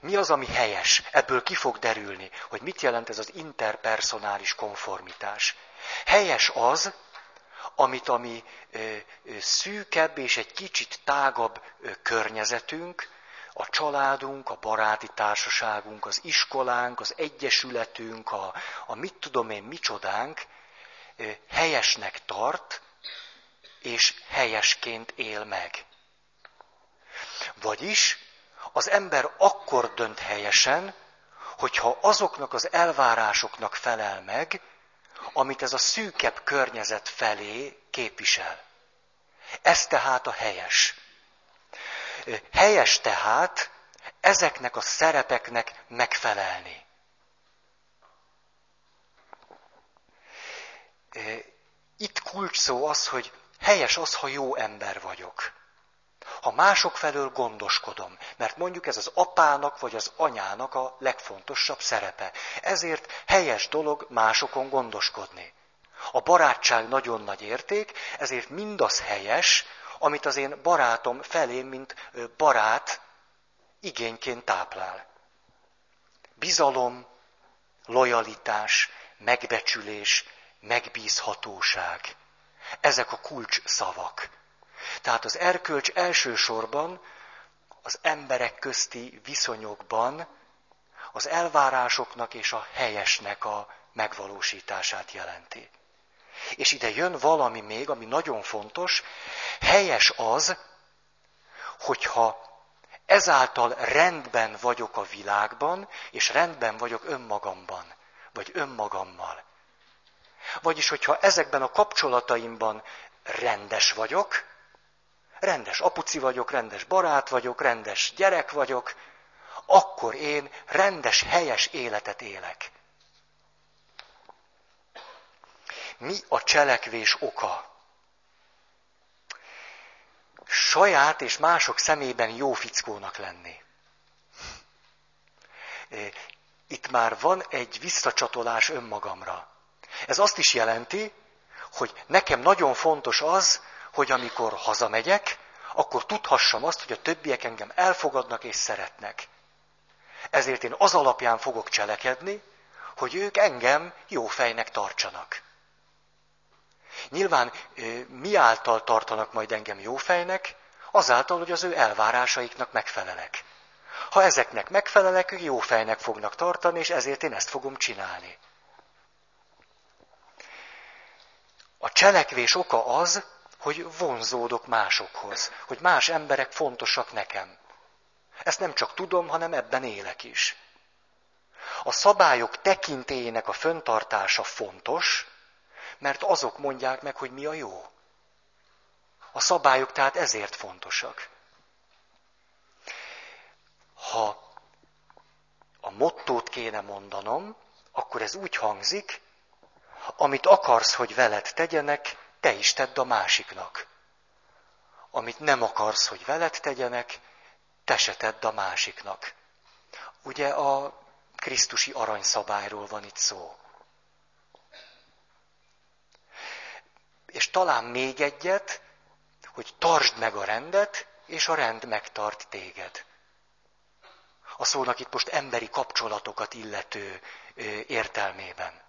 mi az, ami helyes? Ebből ki fog derülni, hogy mit jelent ez az interpersonális konformitás. Helyes az, amit a mi szűkebb és egy kicsit tágabb környezetünk, a családunk, a baráti társaságunk, az iskolánk, az egyesületünk, a, a mit tudom én micsodánk helyesnek tart, és helyesként él meg. Vagyis az ember akkor dönt helyesen, hogyha azoknak az elvárásoknak felel meg, amit ez a szűkebb környezet felé képvisel. Ez tehát a helyes. Helyes tehát ezeknek a szerepeknek megfelelni. Itt kulcs szó az, hogy helyes az, ha jó ember vagyok. Ha mások felől gondoskodom, mert mondjuk ez az apának vagy az anyának a legfontosabb szerepe. Ezért helyes dolog másokon gondoskodni. A barátság nagyon nagy érték, ezért mindaz helyes, amit az én barátom felé, mint barát igényként táplál. Bizalom, lojalitás, megbecsülés, megbízhatóság. Ezek a kulcs szavak. Tehát az erkölcs elsősorban az emberek közti viszonyokban az elvárásoknak és a helyesnek a megvalósítását jelenti. És ide jön valami még, ami nagyon fontos, helyes az, hogyha ezáltal rendben vagyok a világban, és rendben vagyok önmagamban, vagy önmagammal. Vagyis, hogyha ezekben a kapcsolataimban rendes vagyok, rendes apuci vagyok, rendes barát vagyok, rendes gyerek vagyok, akkor én rendes, helyes életet élek. Mi a cselekvés oka? Saját és mások szemében jó fickónak lenni. Itt már van egy visszacsatolás önmagamra. Ez azt is jelenti, hogy nekem nagyon fontos az, hogy amikor hazamegyek, akkor tudhassam azt, hogy a többiek engem elfogadnak és szeretnek. Ezért én az alapján fogok cselekedni, hogy ők engem jó fejnek tartsanak. Nyilván mi által tartanak majd engem jó fejnek? Azáltal, hogy az ő elvárásaiknak megfelelek. Ha ezeknek megfelelek, ők jó fejnek fognak tartani, és ezért én ezt fogom csinálni. A cselekvés oka az, hogy vonzódok másokhoz, hogy más emberek fontosak nekem. Ezt nem csak tudom, hanem ebben élek is. A szabályok tekintélyének a föntartása fontos, mert azok mondják meg, hogy mi a jó. A szabályok tehát ezért fontosak. Ha a mottót kéne mondanom, akkor ez úgy hangzik, amit akarsz, hogy veled tegyenek, te is tedd a másiknak. Amit nem akarsz, hogy veled tegyenek, te se tedd a másiknak. Ugye a Krisztusi aranyszabályról van itt szó. És talán még egyet, hogy tartsd meg a rendet, és a rend megtart téged. A szónak itt most emberi kapcsolatokat illető értelmében.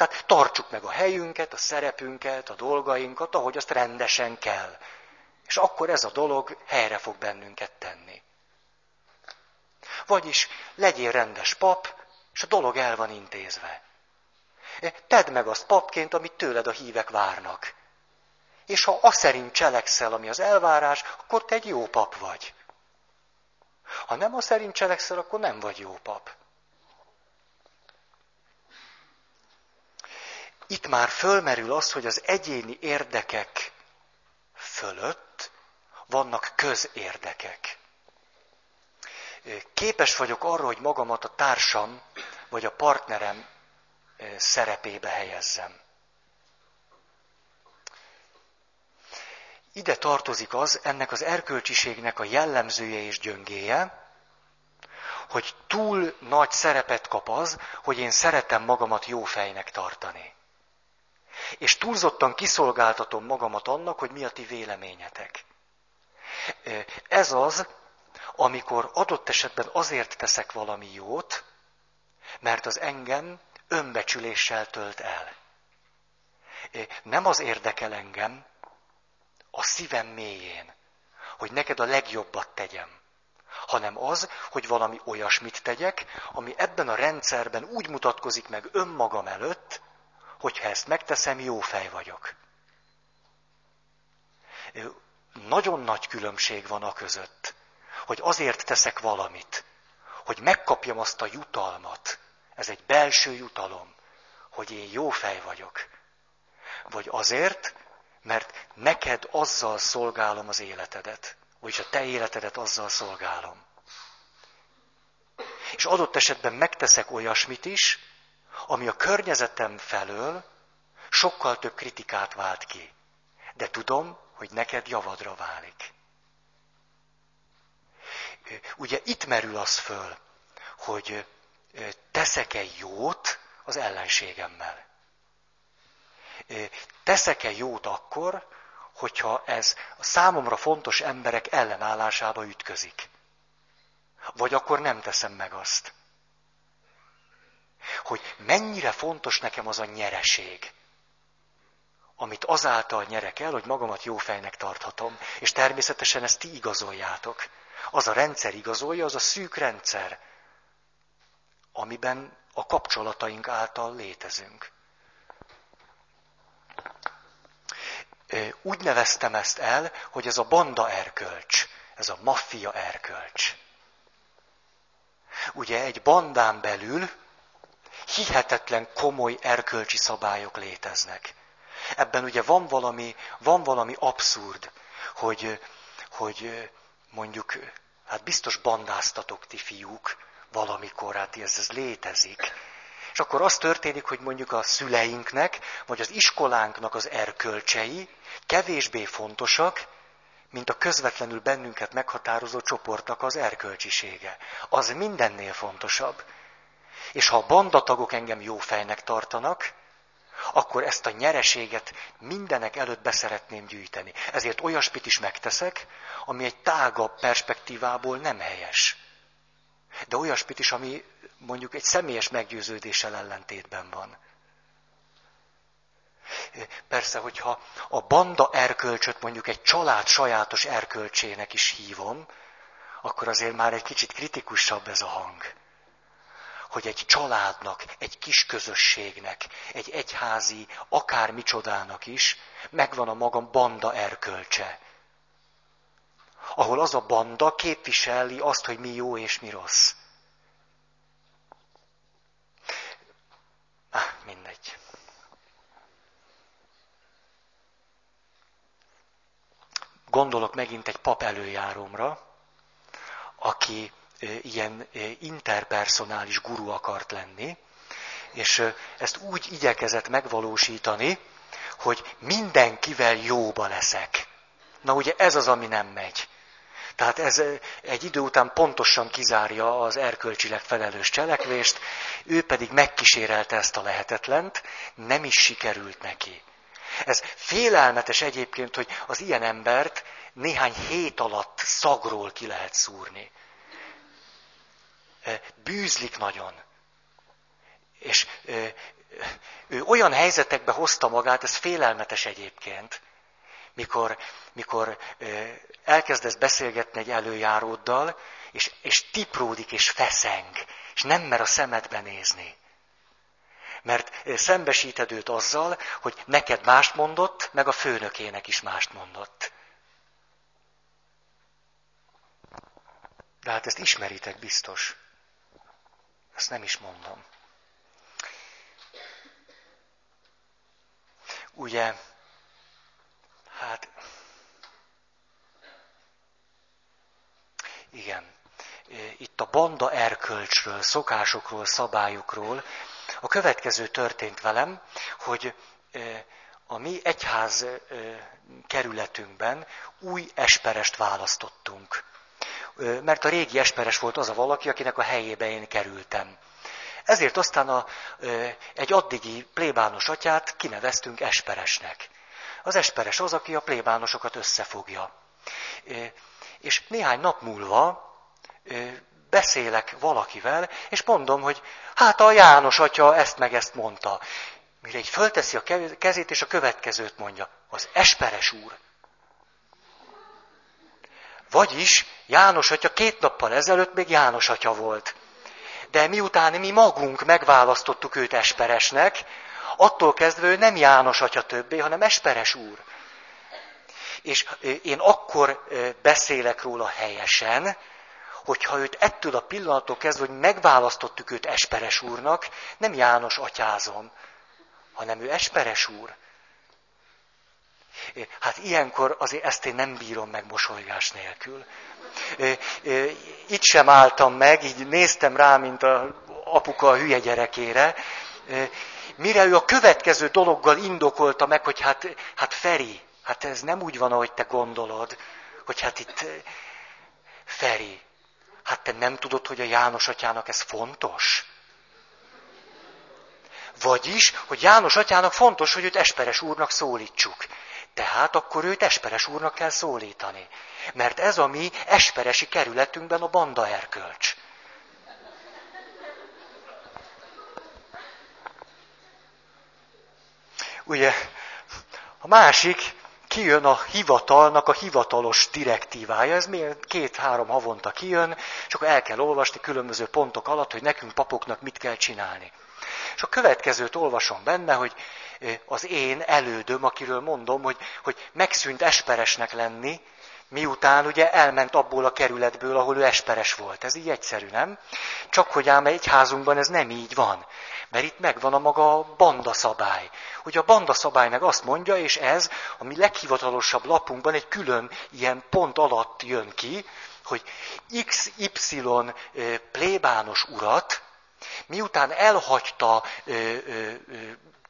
Tehát tartsuk meg a helyünket, a szerepünket, a dolgainkat, ahogy azt rendesen kell. És akkor ez a dolog helyre fog bennünket tenni. Vagyis legyél rendes pap, és a dolog el van intézve. Tedd meg azt papként, amit tőled a hívek várnak. És ha azt szerint cselekszel, ami az elvárás, akkor te egy jó pap vagy. Ha nem azt szerint cselekszel, akkor nem vagy jó pap. Itt már fölmerül az, hogy az egyéni érdekek fölött vannak közérdekek. Képes vagyok arra, hogy magamat a társam vagy a partnerem szerepébe helyezzem. Ide tartozik az, ennek az erkölcsiségnek a jellemzője és gyöngéje, hogy túl nagy szerepet kap az, hogy én szeretem magamat jó fejnek tartani és túlzottan kiszolgáltatom magamat annak, hogy mi a ti véleményetek. Ez az, amikor adott esetben azért teszek valami jót, mert az engem önbecsüléssel tölt el. Nem az érdekel engem a szívem mélyén, hogy neked a legjobbat tegyem, hanem az, hogy valami olyasmit tegyek, ami ebben a rendszerben úgy mutatkozik meg önmagam előtt, hogyha ezt megteszem, jó fej vagyok. Nagyon nagy különbség van a között, hogy azért teszek valamit, hogy megkapjam azt a jutalmat, ez egy belső jutalom, hogy én jó fej vagyok. Vagy azért, mert neked azzal szolgálom az életedet, vagyis a te életedet azzal szolgálom. És adott esetben megteszek olyasmit is, ami a környezetem felől sokkal több kritikát vált ki. De tudom, hogy neked javadra válik. Ugye itt merül az föl, hogy teszek-e jót az ellenségemmel. Teszek-e jót akkor, hogyha ez a számomra fontos emberek ellenállásába ütközik? Vagy akkor nem teszem meg azt? Hogy mennyire fontos nekem az a nyereség, amit azáltal nyerek el, hogy magamat jó fejnek tarthatom. És természetesen ezt ti igazoljátok. Az a rendszer igazolja, az a szűk rendszer, amiben a kapcsolataink által létezünk. Úgy neveztem ezt el, hogy ez a banda erkölcs, ez a maffia erkölcs. Ugye egy bandán belül hihetetlen komoly erkölcsi szabályok léteznek. Ebben ugye van valami, van valami abszurd, hogy, hogy mondjuk, hát biztos bandáztatok ti fiúk, valamikor, hát ez, ez létezik. És akkor az történik, hogy mondjuk a szüleinknek, vagy az iskolánknak az erkölcsei kevésbé fontosak, mint a közvetlenül bennünket meghatározó csoportnak az erkölcsisége. Az mindennél fontosabb. És ha a bandatagok engem jó fejnek tartanak, akkor ezt a nyereséget mindenek előtt beszeretném gyűjteni. Ezért olyasmit is megteszek, ami egy tágabb perspektívából nem helyes. De olyasmit is, ami mondjuk egy személyes meggyőződéssel ellentétben van. Persze, hogyha a banda erkölcsöt mondjuk egy család sajátos erkölcsének is hívom, akkor azért már egy kicsit kritikusabb ez a hang. Hogy egy családnak, egy kis közösségnek, egy egyházi, akár micsodának is megvan a magam banda erkölcse. Ahol az a banda képviseli azt, hogy mi jó és mi rossz. Ah, mindegy. Gondolok megint egy pap előjárómra, aki ilyen interpersonális guru akart lenni, és ezt úgy igyekezett megvalósítani, hogy mindenkivel jóba leszek. Na ugye ez az, ami nem megy. Tehát ez egy idő után pontosan kizárja az erkölcsileg felelős cselekvést, ő pedig megkísérelte ezt a lehetetlent, nem is sikerült neki. Ez félelmetes egyébként, hogy az ilyen embert néhány hét alatt szagról ki lehet szúrni. Bűzlik nagyon. És ő olyan helyzetekbe hozta magát, ez félelmetes egyébként, mikor, mikor elkezdesz beszélgetni egy előjáróddal, és, és tipródik és feszeng, és nem mer a szemedbe nézni. Mert szembesíted őt azzal, hogy neked mást mondott, meg a főnökének is mást mondott. De hát ezt ismeritek biztos. Ezt nem is mondom. Ugye, hát Igen. Itt a banda erkölcsről, szokásokról, szabályokról. A következő történt velem, hogy a mi egyház kerületünkben új esperest választottunk. Mert a régi esperes volt az a valaki, akinek a helyébe én kerültem. Ezért aztán a, egy addigi plébános atyát kineveztünk esperesnek. Az esperes az, aki a plébánosokat összefogja. És néhány nap múlva beszélek valakivel, és mondom, hogy hát a János atya ezt meg ezt mondta. Mire egy fölteszi a kezét, és a következőt mondja. Az Esperes úr. Vagyis János atya két nappal ezelőtt még János atya volt. De miután mi magunk megválasztottuk őt Esperesnek, attól kezdve ő nem János atya többé, hanem Esperes úr. És én akkor beszélek róla helyesen, hogyha őt ettől a pillanattól kezdve, hogy megválasztottuk őt Esperes úrnak, nem János atyázom, hanem ő Esperes úr. Hát ilyenkor azért ezt én nem bírom meg mosolygás nélkül. Itt sem álltam meg, így néztem rá, mint a apuka a hülye gyerekére, mire ő a következő dologgal indokolta meg, hogy hát, hát Feri, hát ez nem úgy van, ahogy te gondolod, hogy hát itt Feri, hát te nem tudod, hogy a János atyának ez fontos? Vagyis, hogy János atyának fontos, hogy őt Esperes úrnak szólítsuk. Tehát akkor őt Esperes úrnak kell szólítani. Mert ez a mi Esperesi kerületünkben a banda erkölcs. Ugye, a másik, kijön a hivatalnak a hivatalos direktívája. Ez miért két-három havonta kijön, és akkor el kell olvasni különböző pontok alatt, hogy nekünk papoknak mit kell csinálni. És a következőt olvasom benne, hogy az én elődöm, akiről mondom, hogy, hogy megszűnt esperesnek lenni, miután ugye elment abból a kerületből, ahol ő esperes volt. Ez így egyszerű, nem? Csak hogy ám egy házunkban ez nem így van. Mert itt megvan a maga banda szabály. Hogy a banda szabály meg azt mondja, és ez a mi leghivatalosabb lapunkban egy külön ilyen pont alatt jön ki, hogy XY plébános urat, miután elhagyta ö, ö,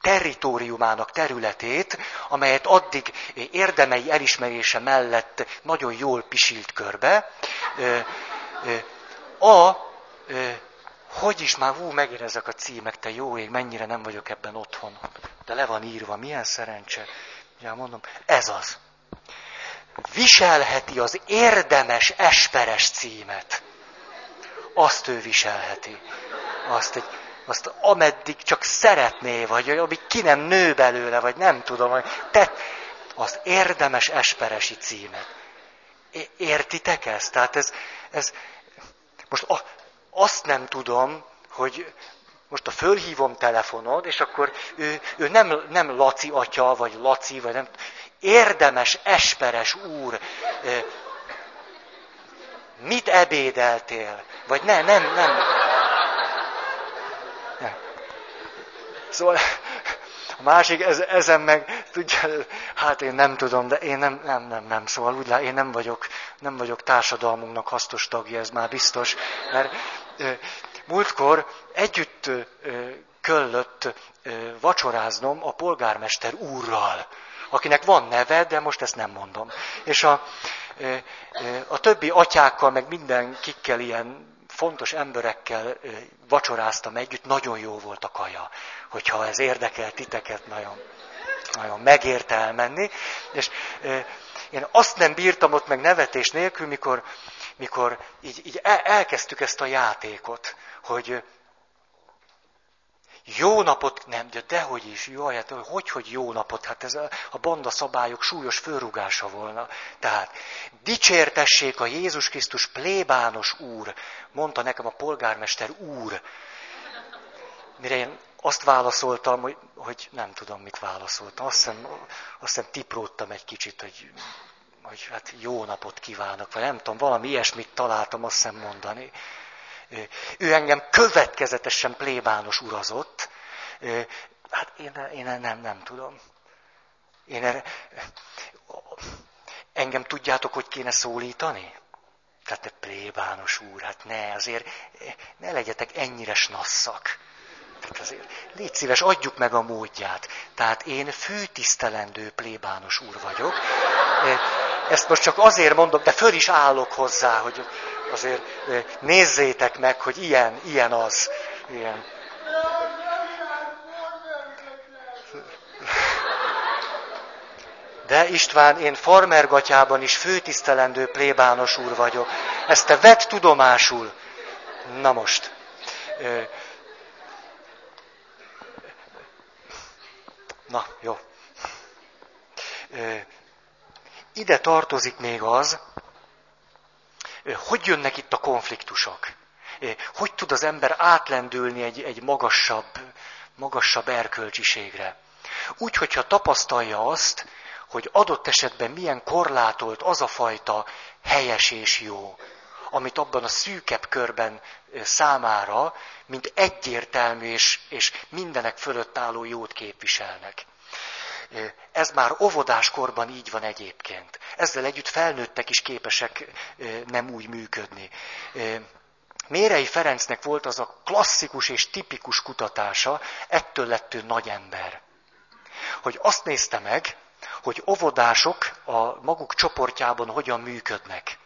territóriumának területét, amelyet addig érdemei elismerése mellett nagyon jól pisilt körbe, a, hogy is már, hú, megint ezek a címek, te jó ég, mennyire nem vagyok ebben otthon. De le van írva, milyen szerencse. Ja, mondom, ez az. Viselheti az érdemes esperes címet. Azt ő viselheti. Azt egy azt ameddig csak szeretné, vagy amíg ki nem nő belőle, vagy nem tudom, hogy te, az érdemes esperesi címet. Értitek ezt? Tehát ez, ez most a, azt nem tudom, hogy most a fölhívom telefonod, és akkor ő, ő nem, nem Laci atya, vagy Laci, vagy nem. Érdemes, esperes úr, mit ebédeltél? Vagy ne, nem, nem. Szóval a másik, ez, ezen meg, tudja, hát én nem tudom, de én nem, nem, nem, nem. Szóval úgy lát, én nem vagyok, nem vagyok társadalmunknak hasznos tagja, ez már biztos. Mert múltkor együtt köllött vacsoráznom a polgármester úrral, akinek van neve, de most ezt nem mondom. És a, a többi atyákkal, meg minden kikkel ilyen fontos emberekkel vacsoráztam együtt, nagyon jó volt a kaja. Hogyha ez érdekel titeket, nagyon, nagyon megérte elmenni. És én azt nem bírtam ott meg nevetés nélkül, mikor, mikor így, így elkezdtük ezt a játékot, hogy jó napot, nem, de dehogy is, jó, hát hogy, hogy jó napot, hát ez a, a banda szabályok súlyos fölrugása volna. Tehát, dicsértessék a Jézus Krisztus plébános úr, mondta nekem a polgármester úr. Mire én azt válaszoltam, hogy, hogy nem tudom, mit válaszoltam. Azt hiszem, azt hiszem tipróttam egy kicsit, hogy, hogy hát jó napot kívánok, vagy nem tudom, valami ilyesmit találtam azt hiszem mondani. Ő engem következetesen plébános urazott. Hát én, én nem, nem tudom. Én erre, engem tudjátok, hogy kéne szólítani? Tehát te plébános úr, hát ne, azért ne legyetek ennyire snasszak. Tehát azért légy szíves, adjuk meg a módját. Tehát én főtisztelendő plébános úr vagyok. Ezt most csak azért mondom, de föl is állok hozzá, hogy azért nézzétek meg, hogy ilyen, ilyen az. Ilyen. De István, én farmergatyában is főtisztelendő plébános úr vagyok. Ezt te vett tudomásul. Na most. Na, jó. Ide tartozik még az, hogy jönnek itt a konfliktusok? Hogy tud az ember átlendülni egy, egy magasabb, magasabb erkölcsiségre? Úgy, hogyha tapasztalja azt, hogy adott esetben milyen korlátolt az a fajta helyes és jó, amit abban a szűkebb körben számára, mint egyértelmű és, és mindenek fölött álló jót képviselnek. Ez már óvodáskorban így van egyébként. Ezzel együtt felnőttek is képesek nem úgy működni. Mérei Ferencnek volt az a klasszikus és tipikus kutatása, ettől lett ő nagy ember. Hogy azt nézte meg, hogy óvodások a maguk csoportjában hogyan működnek.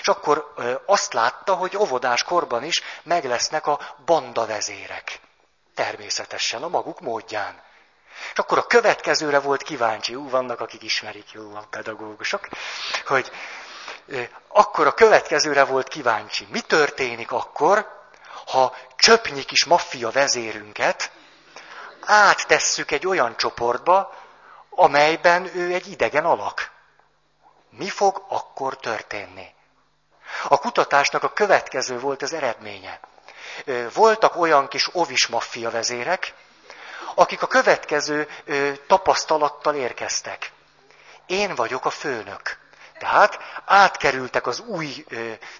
És akkor azt látta, hogy óvodás korban is meg lesznek a bandavezérek. Természetesen, a maguk módján. És akkor a következőre volt kíváncsi, ú, vannak, akik ismerik, jó, a pedagógusok, hogy akkor a következőre volt kíváncsi. Mi történik akkor, ha csöpnyi kis maffia vezérünket áttesszük egy olyan csoportba, amelyben ő egy idegen alak. Mi fog akkor történni? A kutatásnak a következő volt az eredménye. Voltak olyan kis ovis maffia vezérek, akik a következő tapasztalattal érkeztek. Én vagyok a főnök. Tehát átkerültek az új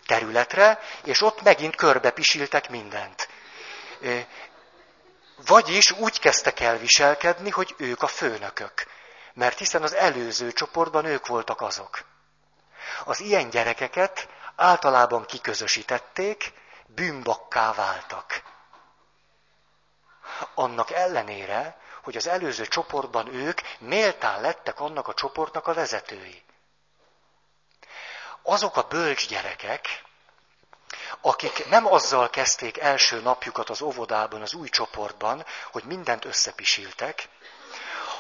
területre, és ott megint körbepisiltek mindent. Vagyis úgy kezdtek el viselkedni, hogy ők a főnökök. Mert hiszen az előző csoportban ők voltak azok. Az ilyen gyerekeket általában kiközösítették, bűnbakká váltak. Annak ellenére, hogy az előző csoportban ők méltán lettek annak a csoportnak a vezetői. Azok a bölcs gyerekek, akik nem azzal kezdték első napjukat az óvodában, az új csoportban, hogy mindent összepisiltek,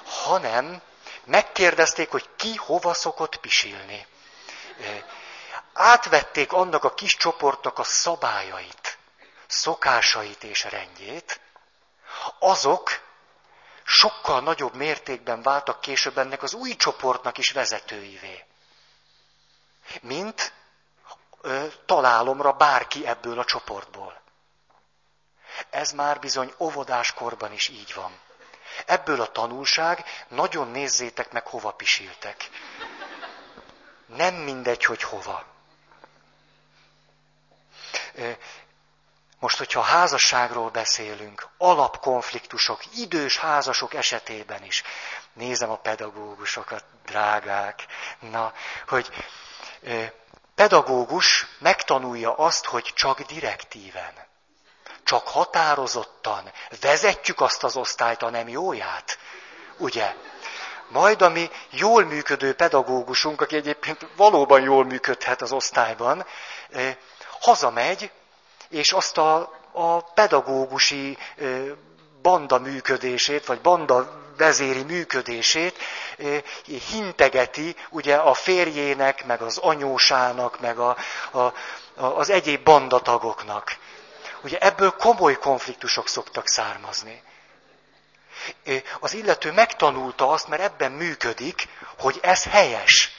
hanem megkérdezték, hogy ki hova szokott pisilni átvették annak a kis csoportnak a szabályait, szokásait és rendjét, azok sokkal nagyobb mértékben váltak később ennek az új csoportnak is vezetőivé. Mint ö, találomra bárki ebből a csoportból. Ez már bizony óvodáskorban is így van. Ebből a tanulság, nagyon nézzétek meg, hova pisiltek. Nem mindegy, hogy hova. Most, hogyha házasságról beszélünk, alapkonfliktusok, idős házasok esetében is, nézem a pedagógusokat, drágák, na, hogy pedagógus megtanulja azt, hogy csak direktíven, csak határozottan vezetjük azt az osztályt a nem jóját, ugye? Majd a mi jól működő pedagógusunk, aki egyébként valóban jól működhet az osztályban, hazamegy, és azt a, a pedagógusi banda működését, vagy banda vezéri működését hintegeti ugye a férjének, meg az anyósának, meg a, a, az egyéb bandatagoknak. Ugye ebből komoly konfliktusok szoktak származni. Az illető megtanulta azt, mert ebben működik, hogy ez helyes.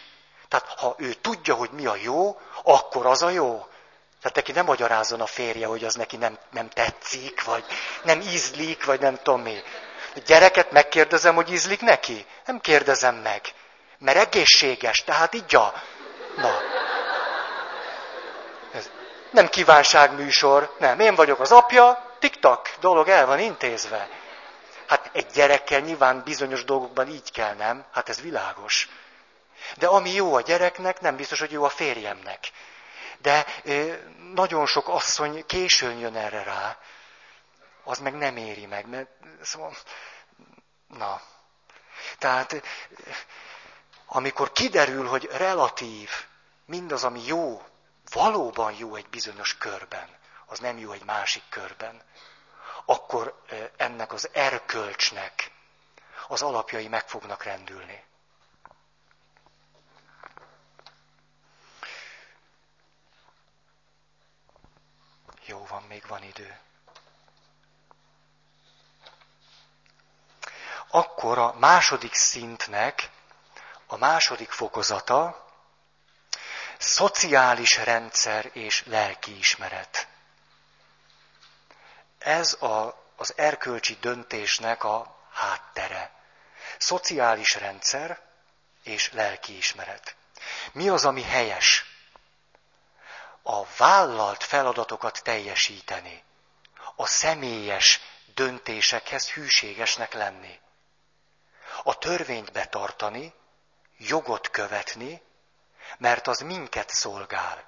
Tehát ha ő tudja, hogy mi a jó, akkor az a jó. Tehát neki nem magyarázzon a férje, hogy az neki nem, nem tetszik, vagy nem ízlik, vagy nem tudom mi. A gyereket megkérdezem, hogy ízlik neki? Nem kérdezem meg. Mert egészséges, tehát igya. Na. Ez nem kívánságműsor, nem. Én vagyok az apja, tiktak, dolog el van intézve. Hát egy gyerekkel nyilván bizonyos dolgokban így kell, nem? Hát ez világos. De ami jó a gyereknek, nem biztos, hogy jó a férjemnek. De nagyon sok asszony későn jön erre rá, az meg nem éri meg, mert szóval, na. Tehát, amikor kiderül, hogy relatív, mindaz, ami jó, valóban jó egy bizonyos körben, az nem jó egy másik körben, akkor ennek az erkölcsnek az alapjai meg fognak rendülni. Jó van, még van idő. Akkor a második szintnek a második fokozata Szociális rendszer és lelkiismeret. Ez a, az erkölcsi döntésnek a háttere. Szociális rendszer és lelkiismeret. Mi az, ami helyes? A vállalt feladatokat teljesíteni. A személyes döntésekhez hűségesnek lenni. A törvényt betartani, jogot követni, mert az minket szolgál.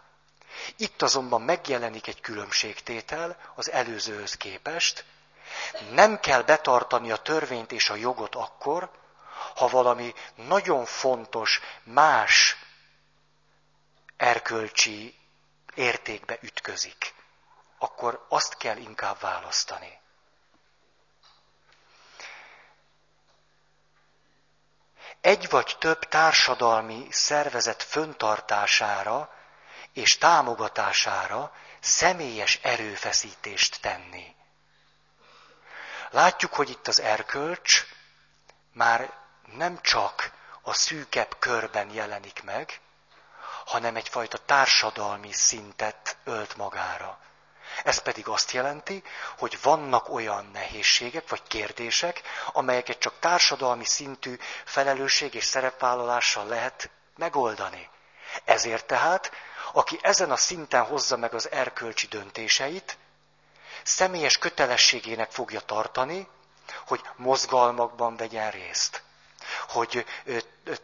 Itt azonban megjelenik egy különbségtétel az előzőhöz képest. Nem kell betartani a törvényt és a jogot akkor, ha valami nagyon fontos, más erkölcsi értékbe ütközik. Akkor azt kell inkább választani. egy vagy több társadalmi szervezet föntartására és támogatására személyes erőfeszítést tenni. Látjuk, hogy itt az erkölcs már nem csak a szűkebb körben jelenik meg, hanem egyfajta társadalmi szintet ölt magára. Ez pedig azt jelenti, hogy vannak olyan nehézségek vagy kérdések, amelyeket csak társadalmi szintű felelősség és szerepvállalással lehet megoldani. Ezért tehát, aki ezen a szinten hozza meg az erkölcsi döntéseit, személyes kötelességének fogja tartani, hogy mozgalmakban vegyen részt hogy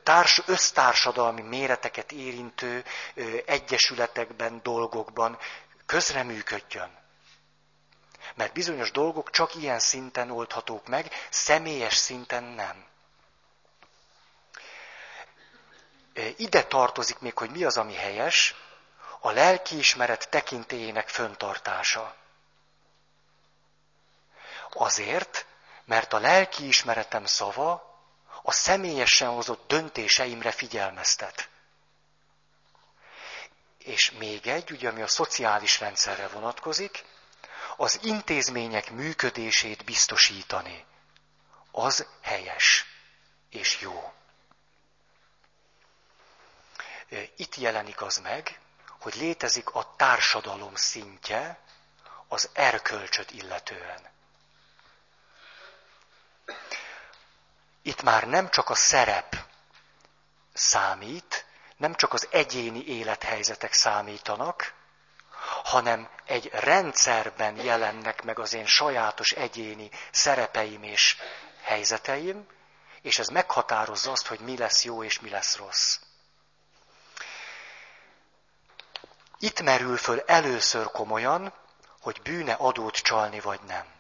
társ, össztársadalmi méreteket érintő egyesületekben, dolgokban közreműködjön. Mert bizonyos dolgok csak ilyen szinten oldhatók meg, személyes szinten nem. Ide tartozik még, hogy mi az, ami helyes, a lelkiismeret tekintélyének föntartása. Azért, mert a lelkiismeretem szava a személyesen hozott döntéseimre figyelmeztet. És még egy, ugye, ami a szociális rendszerre vonatkozik, az intézmények működését biztosítani. Az helyes és jó. Itt jelenik az meg, hogy létezik a társadalom szintje az erkölcsöt illetően. Itt már nem csak a szerep számít, nem csak az egyéni élethelyzetek számítanak, hanem egy rendszerben jelennek meg az én sajátos egyéni szerepeim és helyzeteim, és ez meghatározza azt, hogy mi lesz jó és mi lesz rossz. Itt merül föl először komolyan, hogy bűne adót csalni vagy nem.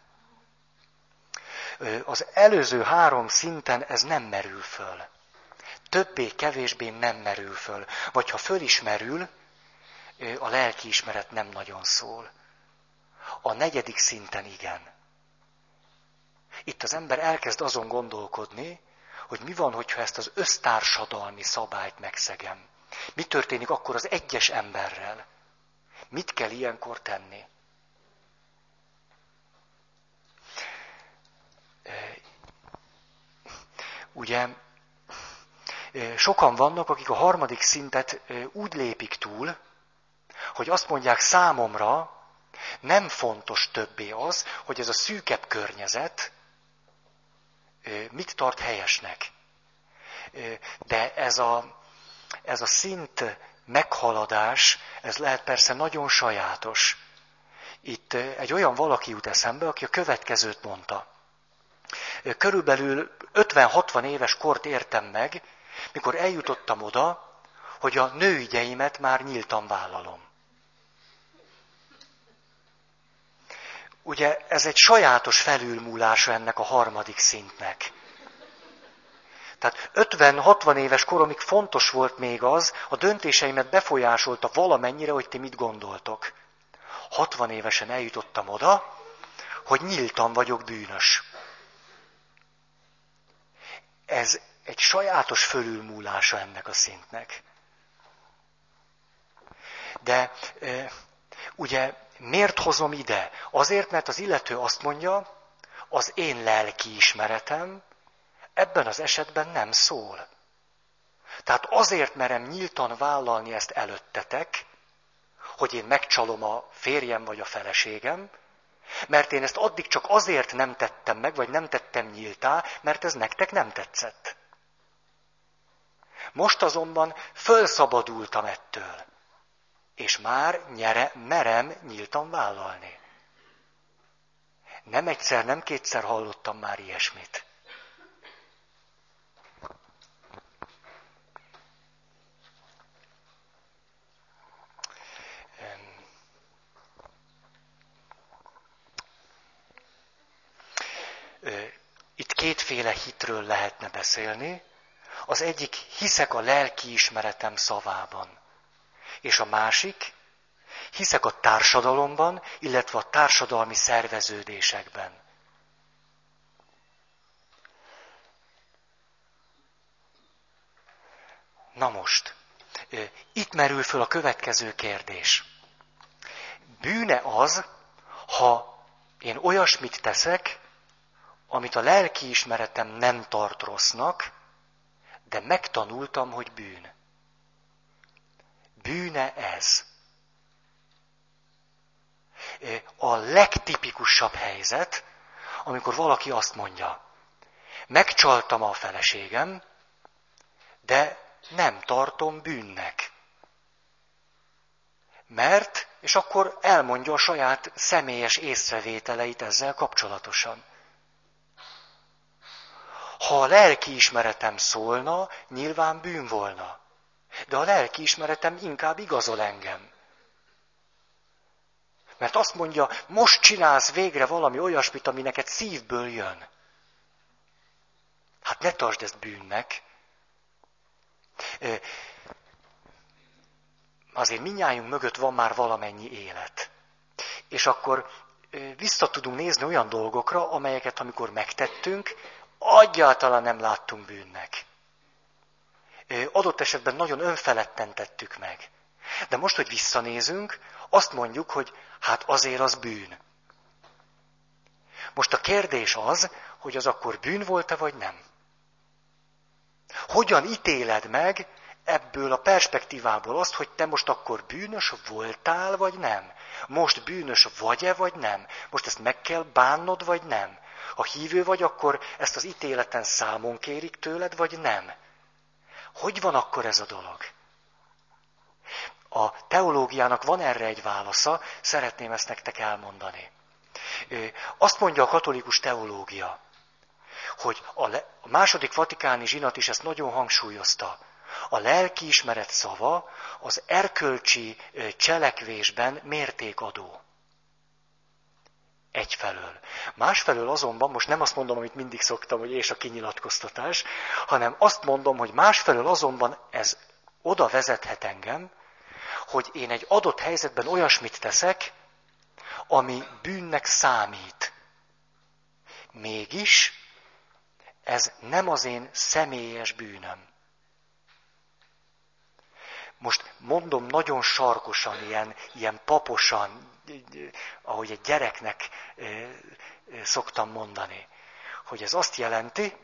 Az előző három szinten ez nem merül föl többé-kevésbé nem merül föl. Vagy ha föl is merül, a lelkiismeret nem nagyon szól. A negyedik szinten igen. Itt az ember elkezd azon gondolkodni, hogy mi van, hogyha ezt az össztársadalmi szabályt megszegem. Mi történik akkor az egyes emberrel? Mit kell ilyenkor tenni? Ugye sokan vannak, akik a harmadik szintet úgy lépik túl, hogy azt mondják számomra, nem fontos többé az, hogy ez a szűkebb környezet mit tart helyesnek. De ez a, ez a szint meghaladás, ez lehet persze nagyon sajátos. Itt egy olyan valaki jut eszembe, aki a következőt mondta. Körülbelül 50-60 éves kort értem meg, mikor eljutottam oda, hogy a nőügyeimet már nyíltan vállalom. Ugye ez egy sajátos felülmúlása ennek a harmadik szintnek. Tehát 50-60 éves koromig fontos volt még az, a döntéseimet befolyásolta valamennyire, hogy ti mit gondoltok. 60 évesen eljutottam oda, hogy nyíltan vagyok bűnös. Ez egy sajátos fölülmúlása ennek a szintnek. De ugye miért hozom ide? Azért, mert az illető azt mondja, az én lelki ismeretem ebben az esetben nem szól. Tehát azért merem nyíltan vállalni ezt előttetek, hogy én megcsalom a férjem vagy a feleségem, mert én ezt addig csak azért nem tettem meg, vagy nem tettem nyíltá, mert ez nektek nem tetszett. Most azonban fölszabadultam ettől, és már nyere, merem nyíltan vállalni. Nem egyszer, nem kétszer hallottam már ilyesmit. Itt kétféle hitről lehetne beszélni. Az egyik hiszek a lelki ismeretem szavában. És a másik, hiszek a társadalomban, illetve a társadalmi szerveződésekben. Na most, itt merül föl a következő kérdés. Bűne az, ha én olyasmit teszek, amit a lelki ismeretem nem tart rossznak, de megtanultam, hogy bűn. Bűne ez. A legtipikusabb helyzet, amikor valaki azt mondja, megcsaltam a feleségem, de nem tartom bűnnek. Mert, és akkor elmondja a saját személyes észrevételeit ezzel kapcsolatosan. Ha a lelki ismeretem szólna, nyilván bűn volna. De a lelki ismeretem inkább igazol engem. Mert azt mondja, most csinálsz végre valami olyasmit, ami neked szívből jön. Hát ne tartsd ezt bűnnek. Azért minnyájunk mögött van már valamennyi élet. És akkor vissza tudunk nézni olyan dolgokra, amelyeket amikor megtettünk, Egyáltalán nem láttunk bűnnek. Adott esetben nagyon önfeledten tettük meg. De most, hogy visszanézünk, azt mondjuk, hogy hát azért az bűn. Most a kérdés az, hogy az akkor bűn volt-e, vagy nem. Hogyan ítéled meg ebből a perspektívából azt, hogy te most akkor bűnös voltál, vagy nem? Most bűnös vagy-e, vagy nem? Most ezt meg kell bánnod, vagy nem? Ha hívő vagy, akkor ezt az ítéleten számon kérik tőled, vagy nem? Hogy van akkor ez a dolog? A teológiának van erre egy válasza, szeretném ezt nektek elmondani. Azt mondja a katolikus teológia, hogy a, második vatikáni zsinat is ezt nagyon hangsúlyozta. A lelkiismeret szava az erkölcsi cselekvésben mértékadó. Egyfelől. Másfelől azonban, most nem azt mondom, amit mindig szoktam, hogy és a kinyilatkoztatás, hanem azt mondom, hogy másfelől azonban ez oda vezethet engem, hogy én egy adott helyzetben olyasmit teszek, ami bűnnek számít. Mégis ez nem az én személyes bűnöm. Most mondom nagyon sarkosan, ilyen, ilyen paposan, ahogy egy gyereknek szoktam mondani, hogy ez azt jelenti,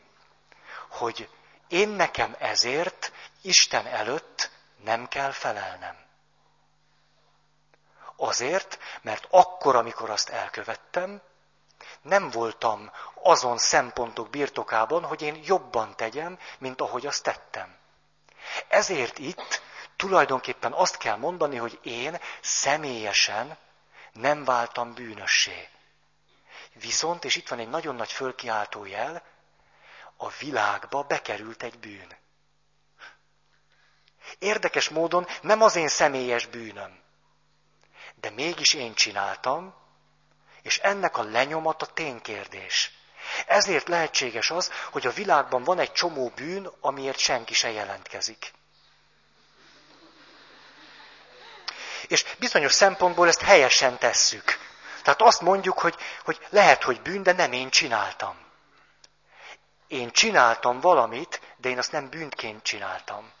hogy én nekem ezért Isten előtt nem kell felelnem. Azért, mert akkor, amikor azt elkövettem, nem voltam azon szempontok birtokában, hogy én jobban tegyem, mint ahogy azt tettem. Ezért itt tulajdonképpen azt kell mondani, hogy én személyesen nem váltam bűnössé. Viszont, és itt van egy nagyon nagy fölkiáltó jel, a világba bekerült egy bűn. Érdekes módon nem az én személyes bűnöm, de mégis én csináltam, és ennek a lenyomata ténykérdés. Ezért lehetséges az, hogy a világban van egy csomó bűn, amiért senki se jelentkezik. És bizonyos szempontból ezt helyesen tesszük. Tehát azt mondjuk, hogy, hogy lehet, hogy bűn, de nem én csináltam. Én csináltam valamit, de én azt nem bűnként csináltam.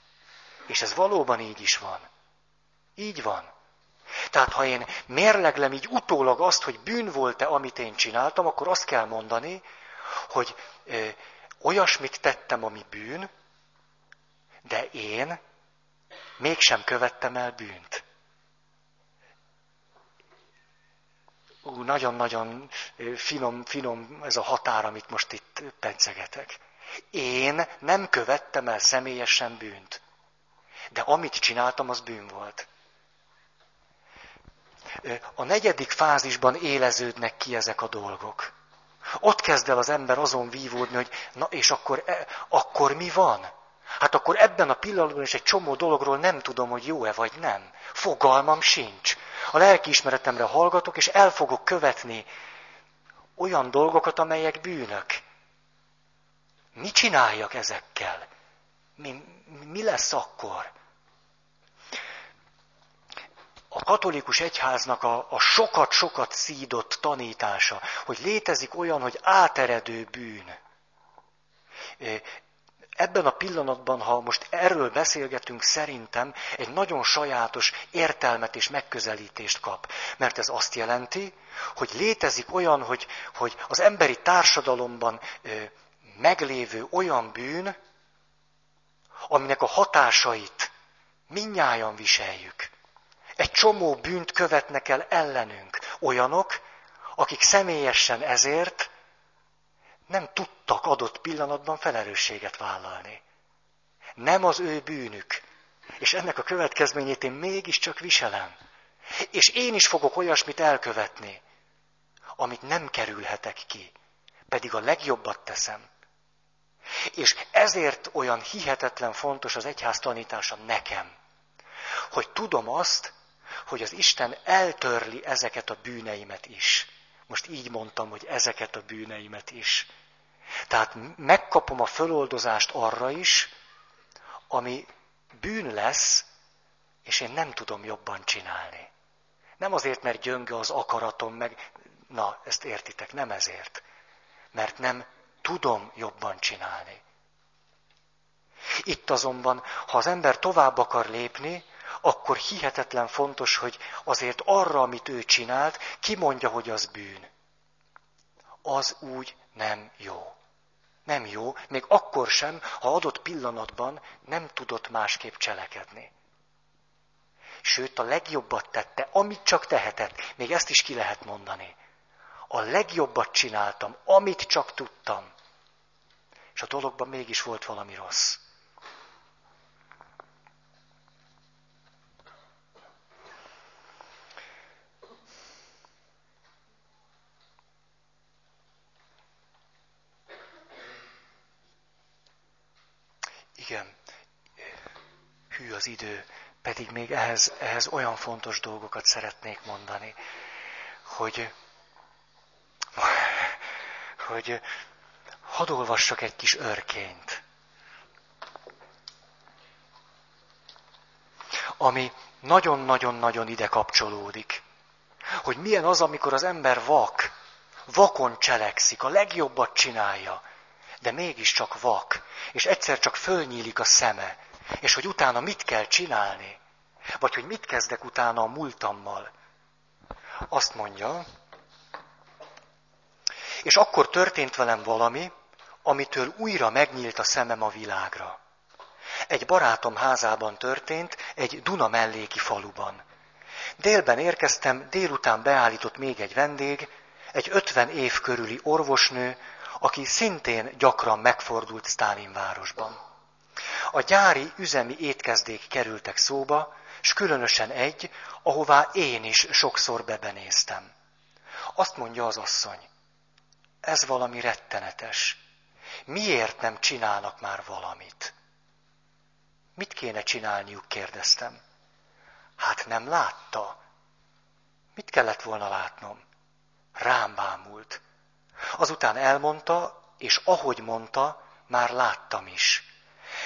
És ez valóban így is van. Így van. Tehát ha én mérleglem így utólag azt, hogy bűn volt-e, amit én csináltam, akkor azt kell mondani, hogy ö, olyasmit tettem, ami bűn, De én mégsem követtem el bűnt. Ú, nagyon-nagyon finom, finom ez a határ, amit most itt pencegetek. Én nem követtem el személyesen bűnt. De amit csináltam, az bűn volt. A negyedik fázisban éleződnek ki ezek a dolgok. Ott kezd el az ember azon vívódni, hogy na és akkor, e, akkor mi van? Hát akkor ebben a pillanatban is egy csomó dologról nem tudom, hogy jó-e vagy nem. Fogalmam sincs. A lelkiismeretemre hallgatok, és el fogok követni olyan dolgokat, amelyek bűnök. Mi csináljak ezekkel? Mi, mi lesz akkor? a katolikus egyháznak a, a sokat-sokat szídott tanítása, hogy létezik olyan, hogy áteredő bűn. Ebben a pillanatban, ha most erről beszélgetünk, szerintem egy nagyon sajátos értelmet és megközelítést kap. Mert ez azt jelenti, hogy létezik olyan, hogy, hogy az emberi társadalomban meglévő olyan bűn, aminek a hatásait minnyáján viseljük egy csomó bűnt követnek el ellenünk. Olyanok, akik személyesen ezért nem tudtak adott pillanatban felelősséget vállalni. Nem az ő bűnük. És ennek a következményét én mégiscsak viselem. És én is fogok olyasmit elkövetni, amit nem kerülhetek ki. Pedig a legjobbat teszem. És ezért olyan hihetetlen fontos az egyház tanítása nekem, hogy tudom azt, hogy az Isten eltörli ezeket a bűneimet is. Most így mondtam, hogy ezeket a bűneimet is. Tehát megkapom a föloldozást arra is, ami bűn lesz, és én nem tudom jobban csinálni. Nem azért, mert gyönge az akaratom, meg, na, ezt értitek, nem ezért. Mert nem tudom jobban csinálni. Itt azonban, ha az ember tovább akar lépni, akkor hihetetlen fontos, hogy azért arra, amit ő csinált, kimondja, hogy az bűn. Az úgy nem jó. Nem jó, még akkor sem, ha adott pillanatban nem tudott másképp cselekedni. Sőt, a legjobbat tette, amit csak tehetett. Még ezt is ki lehet mondani. A legjobbat csináltam, amit csak tudtam. És a dologban mégis volt valami rossz. Igen, hű az idő, pedig még ehhez, ehhez olyan fontos dolgokat szeretnék mondani, hogy, hogy hadd olvassak egy kis örkényt, ami nagyon-nagyon-nagyon ide kapcsolódik. Hogy milyen az, amikor az ember vak, vakon cselekszik, a legjobbat csinálja, de mégiscsak vak, és egyszer csak fölnyílik a szeme, és hogy utána mit kell csinálni, vagy hogy mit kezdek utána a múltammal. Azt mondja, és akkor történt velem valami, amitől újra megnyílt a szemem a világra. Egy barátom házában történt, egy Duna melléki faluban. Délben érkeztem, délután beállított még egy vendég, egy ötven év körüli orvosnő, aki szintén gyakran megfordult Sztálinvárosban. A gyári üzemi étkezdék kerültek szóba, s különösen egy, ahová én is sokszor bebenéztem. Azt mondja az asszony, ez valami rettenetes. Miért nem csinálnak már valamit? Mit kéne csinálniuk, kérdeztem. Hát nem látta. Mit kellett volna látnom? Rám bámult. Azután elmondta, és ahogy mondta, már láttam is.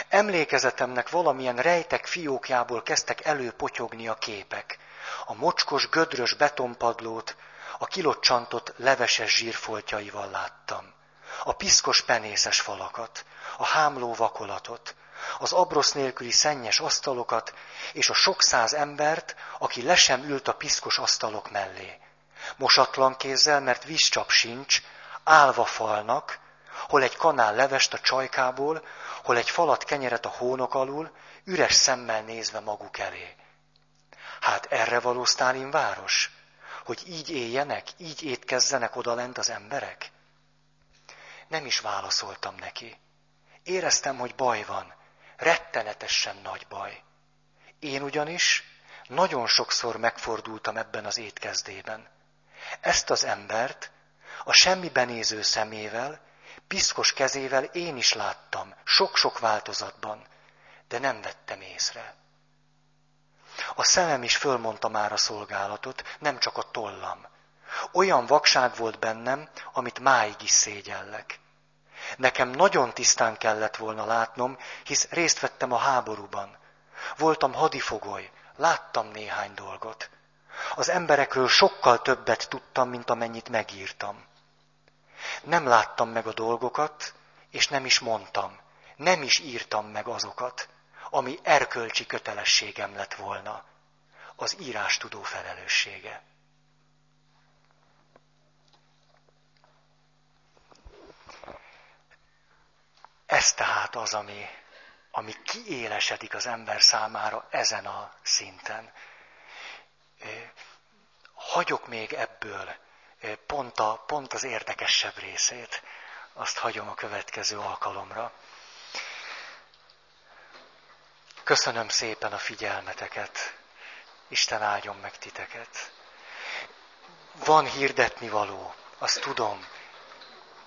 Emlékezetemnek valamilyen rejtek fiókjából kezdtek előpotyogni a képek. A mocskos, gödrös betonpadlót, a kilocsantott leveses zsírfoltjaival láttam. A piszkos penészes falakat, a hámló vakolatot, az abrosz nélküli szennyes asztalokat, és a sok száz embert, aki le sem ült a piszkos asztalok mellé. Mosatlan kézzel, mert vízcsap sincs, állva falnak, hol egy kanál levest a csajkából, hol egy falat kenyeret a hónok alul, üres szemmel nézve maguk elé. Hát erre való Sztálin város? Hogy így éljenek, így étkezzenek odalent az emberek? Nem is válaszoltam neki. Éreztem, hogy baj van. Rettenetesen nagy baj. Én ugyanis nagyon sokszor megfordultam ebben az étkezdében. Ezt az embert a semmiben néző szemével, piszkos kezével én is láttam, sok-sok változatban, de nem vettem észre. A szemem is fölmondta már a szolgálatot, nem csak a tollam. Olyan vakság volt bennem, amit máig is szégyellek. Nekem nagyon tisztán kellett volna látnom, hisz részt vettem a háborúban. Voltam hadifogoly, láttam néhány dolgot. Az emberekről sokkal többet tudtam, mint amennyit megírtam. Nem láttam meg a dolgokat, és nem is mondtam. Nem is írtam meg azokat, ami erkölcsi kötelességem lett volna. Az írás tudó felelőssége. Ez tehát az, ami, ami kiélesedik az ember számára ezen a szinten. Hagyok még ebből pont, a, pont az érdekesebb részét, azt hagyom a következő alkalomra. Köszönöm szépen a figyelmeteket. Isten áldjon meg titeket. Van hirdetni való, azt tudom,